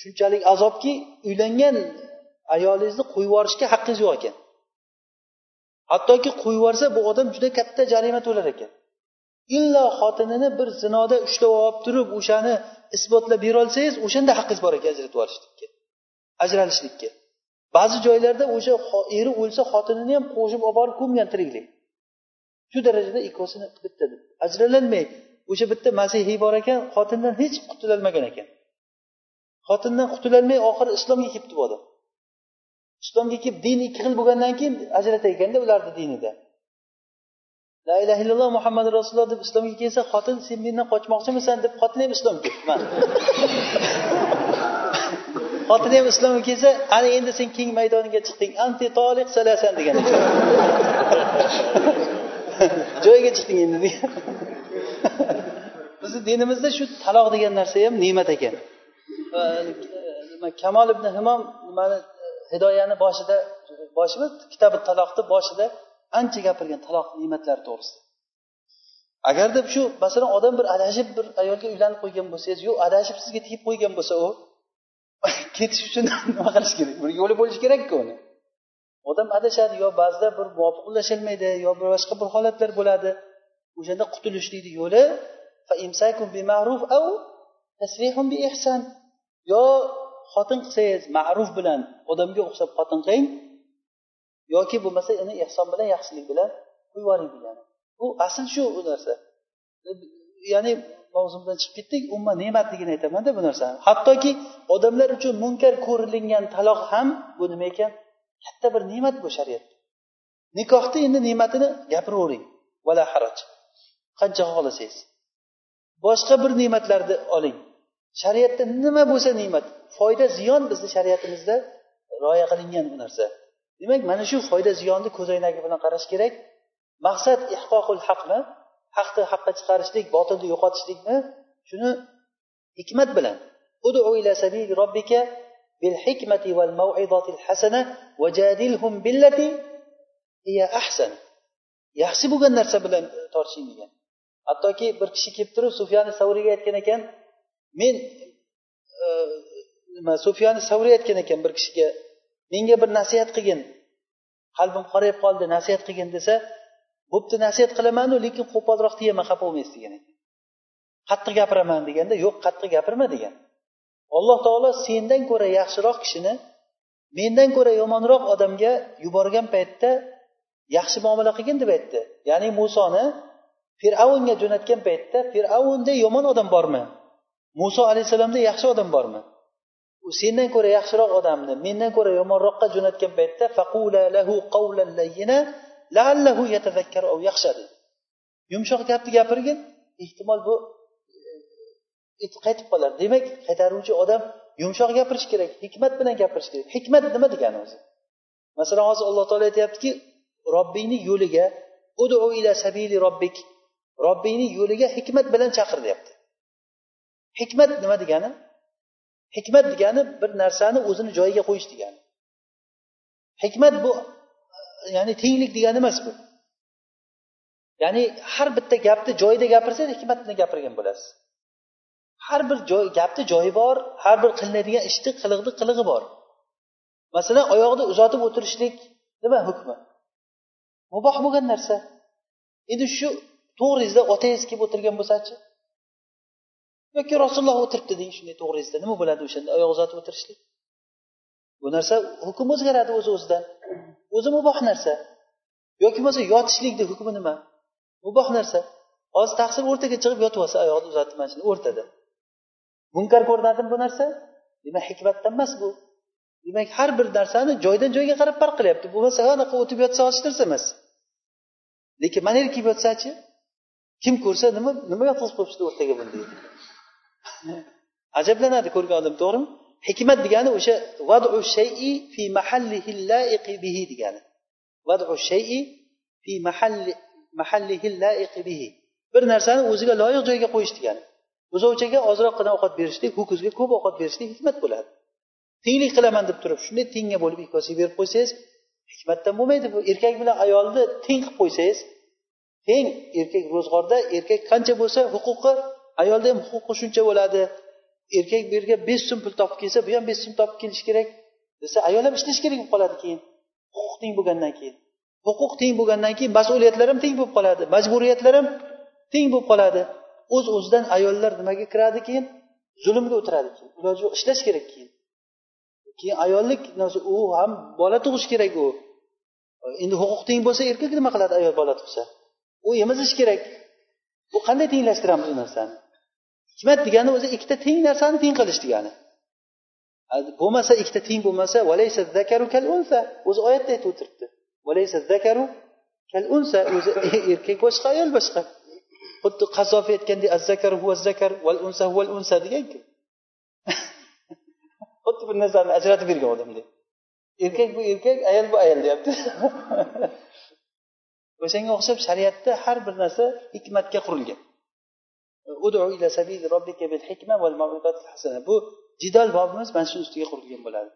shunchalik azobki uylangan ayolingizni qo'yib yuborishga haqqingiz yo'q ekan. Hattoki qo'yib yuborsa bu odam juda katta jarima to'lar ekan. Illo xotinini bir zinoda ushlab olib turib o'shani isbotlab berolsangiz o'shanda haqqingiz bor ekan ajratib yuborishlikka ajralishlikka. Ba'zi joylarda o'sha eri o'lsa xotinini ham qo'shib olib borib ko'mgan tiriklik. Shu darajada ikkovsini bitta deb. Ajralolmaydi o'sha bitta masihiy bor ekan xotindan hech qutulolmagan ekan. Xotindan qutulolmay oxiri islomga kelibdi bu odam. Islomga kelib din ikki xil bo'lgandan keyin ajratar ekanda ularni dinida. La ilaha illalloh muhammad rasululloh deb islomga kelsa xotin sen mendan qochmoqchimisan deb xotin ham islomga kelibman xotini ham islomga kelsa ana endi sen keng maydoniga chiqding. Anti toliq salasan degan joyiga chiqding endi degan bizni dinimizda shu taloq degan narsa ham ne'mat ekan. E, Kamol ibn himom nimani e, hidoyani boshida boshimi kitobi taloqni boshida ancha gapirgan taloq ne'matlari to'g'risida. Agarda shu masalan odam bir adashib bir ayolga uylanib qo'ygan bo'lsangiz yo adashib sizga tegib qo'ygan bo'lsa u ketish uchun nima qilish kerak? Bir yo'li bo'lishi kerakku uni. Odam adashadi yo ba'zida bir muvofiqlasholmaydi yo boshqa bir holatlar bo'ladi. O'shanda qutulishlikni yo'li yo xotin qilsangiz ma'ruf bilan odamga o'xshab xotin qiling yoki bo'lmasa uni ehson bilan yaxshilik bilan qo'yib yuboring degani. Bu asl shu u narsa. Ya'ni mavzumdan chiqib ketdik umuman ne'matligini aytamanda bu narsani hattoki odamlar uchun munkar ko'rilingan taloq ham bu nima ekan? Katta bir ne'mat bu shariatda. Nikohni endi ne'matini gapiravering vala haraj. Qancha xohlasangiz. Boshqa bir ne'matlarni oling. Shariatda nima bo'lsa ne'mat foyda ziyon bizni shariatimizda rioya qilingan bu narsa. Demak mana shu foyda ziyonni ko'zoynagi bilan qarash kerak. Maqsad ihqoqul haqmi? Haqni haqqa chiqarishlik botilni yo'qotishlikmi? Shuni hikmat bilan. بالحكمة والموعظة الحسنة وجادلهم bil هي أحسن. hasana billati yaxshi bo'lgan narsa bilan tortishing degan hattoki bir kishi kelib turib sufyani savriyga aytgan ekan men nima sufyani savriy aytgan ekan bir kishiga menga bir nasihat qilgin qalbim qorayib qoldi nasihat qilgin desa bo'pti nasihat qilamanu lekin qo'polroq tiyaman xafa bo'lmaysiz degan ekan qattiq gapiraman deganda yo'q qattiq gapirma degan alloh taolo sendan ko'ra yaxshiroq kishini mendan ko'ra yomonroq odamga yuborgan paytda yaxshi muomala qilgin deb aytdi. Ya'ni musoni fir'avnga jo'natgan paytda fir'avnda yomon odam bormi? Muso alayhissalomda yaxshi odam bormi? U sendan ko'ra yaxshiroq odamni mendan ko'ra yomonroqqa jo'natgan paytda faqula lahu qawlan layyina laallahu yatazakkaru aw yaxsha dedi yumshoq gapni gapirgin ehtimol bu qaytib qolar. Demak qaytaruvchi odam yumshoq gapirish kerak hikmat bilan gapirish kerak. Hikmat nima degani o'zi? Masalan hozir alloh taolo aytyaptiki robbingni yo'liga udu ila sabili robbik. Robbingni yo'liga hikmat bilan chaqir deyapti. Hikmat nima degani? Hikmat degani bir narsani o'zini joyiga qo'yish degani. Hikmat bu ya'ni tenglik degani emas bu. Ya'ni har bitta gapni joyida gapirsangiz hikmat bilan gapirgan bo'lasiz. Har bir joy gapni joyi bor har bir qilinadigan ishni qilig'ni qilig'i bor. Masalan oyoqni uzatib o'tirishlik nima hukmi? Muboh bo'lgan narsa. Endi shu to'g'ringizda otangiz kelib o'tirgan bo'lsachi? Yoki rasululloh o'tiribdi deng shunday to'g'ringizda nima bo'ladi o'shanda oyoq uzatib o'tirishlik? Bu narsa hukm o'zgaradi o'z o'zidan. O'zi muboh narsa. Yoki bo'lmasa yotishlikni hukmi nima? Muboh narsa. Hozir taqsir o'rtaga chiqib yotib olsa oyoqni uzatib mana shuni o'rtada. Munkar ko'rinadimi bu narsa? Demak hikmatdan emas bu. Demak har bir narsani joydan joyga qarab farq qilyapti. Bo'lmasa anaqa o'tib yotsa hech narsa emas. Lekin mana kiyib yotsachi? Kim ko'rsa nima nima yotqizib qo'yibsizlar o'rtaga buni deydi ajablanadi ko'rgan odam to'g'rimi? Hikmat degani o'sha vadu shayi fi mahallihi laiqi bihi degani. Vadu shayi fi mahalli mahallihi laiqi bihi. Bir narsani o'ziga loyiq joyga qo'yish degani. Buzovchaga ozroqgina ovqat berishlik ho'kizga ko'p ovqat berishlik hikmat bo'ladi. Tenglik qilaman deb turib shunday tengga bo'lib ikkosiga berib qo'ysangiz hikmatdan bo'lmaydi bu. Erkak bilan ayolni teng qilib qo'ysangiz teng erkak ro'zg'orda erkak qancha bo'lsa huquqi ayolda ham huquqi shuncha bo'ladi. Erkak bu yerga besh so'm pul topib kelsa bu ham besh so'm topib kelishi kerak desa ayol ham ishlashi kerak bo'lib qoladi keyin. Huquq teng bo'lgandan keyin. Huquq teng bo'lgandan keyin mas'uliyatlar ham teng bo'lib qoladi majburiyatlar ham teng bo'lib qoladi. O'z uz o'zidan ayollar nimaga kiradi keyin? Zulmga o'tiradi keyin. Iloji yo'q ishlash kerak keyin. Keyin ayollik u ham bola tug'ish kerak u. Endi huquq teng bo'lsa erkak nima qiladi ayol bola tug'sa? U emizish kerak. Bu qanday tenglashtiramiz bu narsani? Hikmat degani o'zi ikkita teng narsani teng qilish degani. Bo'lmasa ikkita teng bo'lmasa o'zi oyatda aytib o'tiribdi. O'zi erkak boshqa ayol boshqa. Xuddi qasof aytgandek azzakar huva zakar val unsa huval unsa deganku xuddi bir narsani ajratib bergan odamdek erkak bu erkak ayol bu ayol deyapti. O'shanga o'xshab shariatda har bir narsa hikmatga qurilgan. Bu jidal bobimiz mana shu ustiga qurilgan bo'ladi.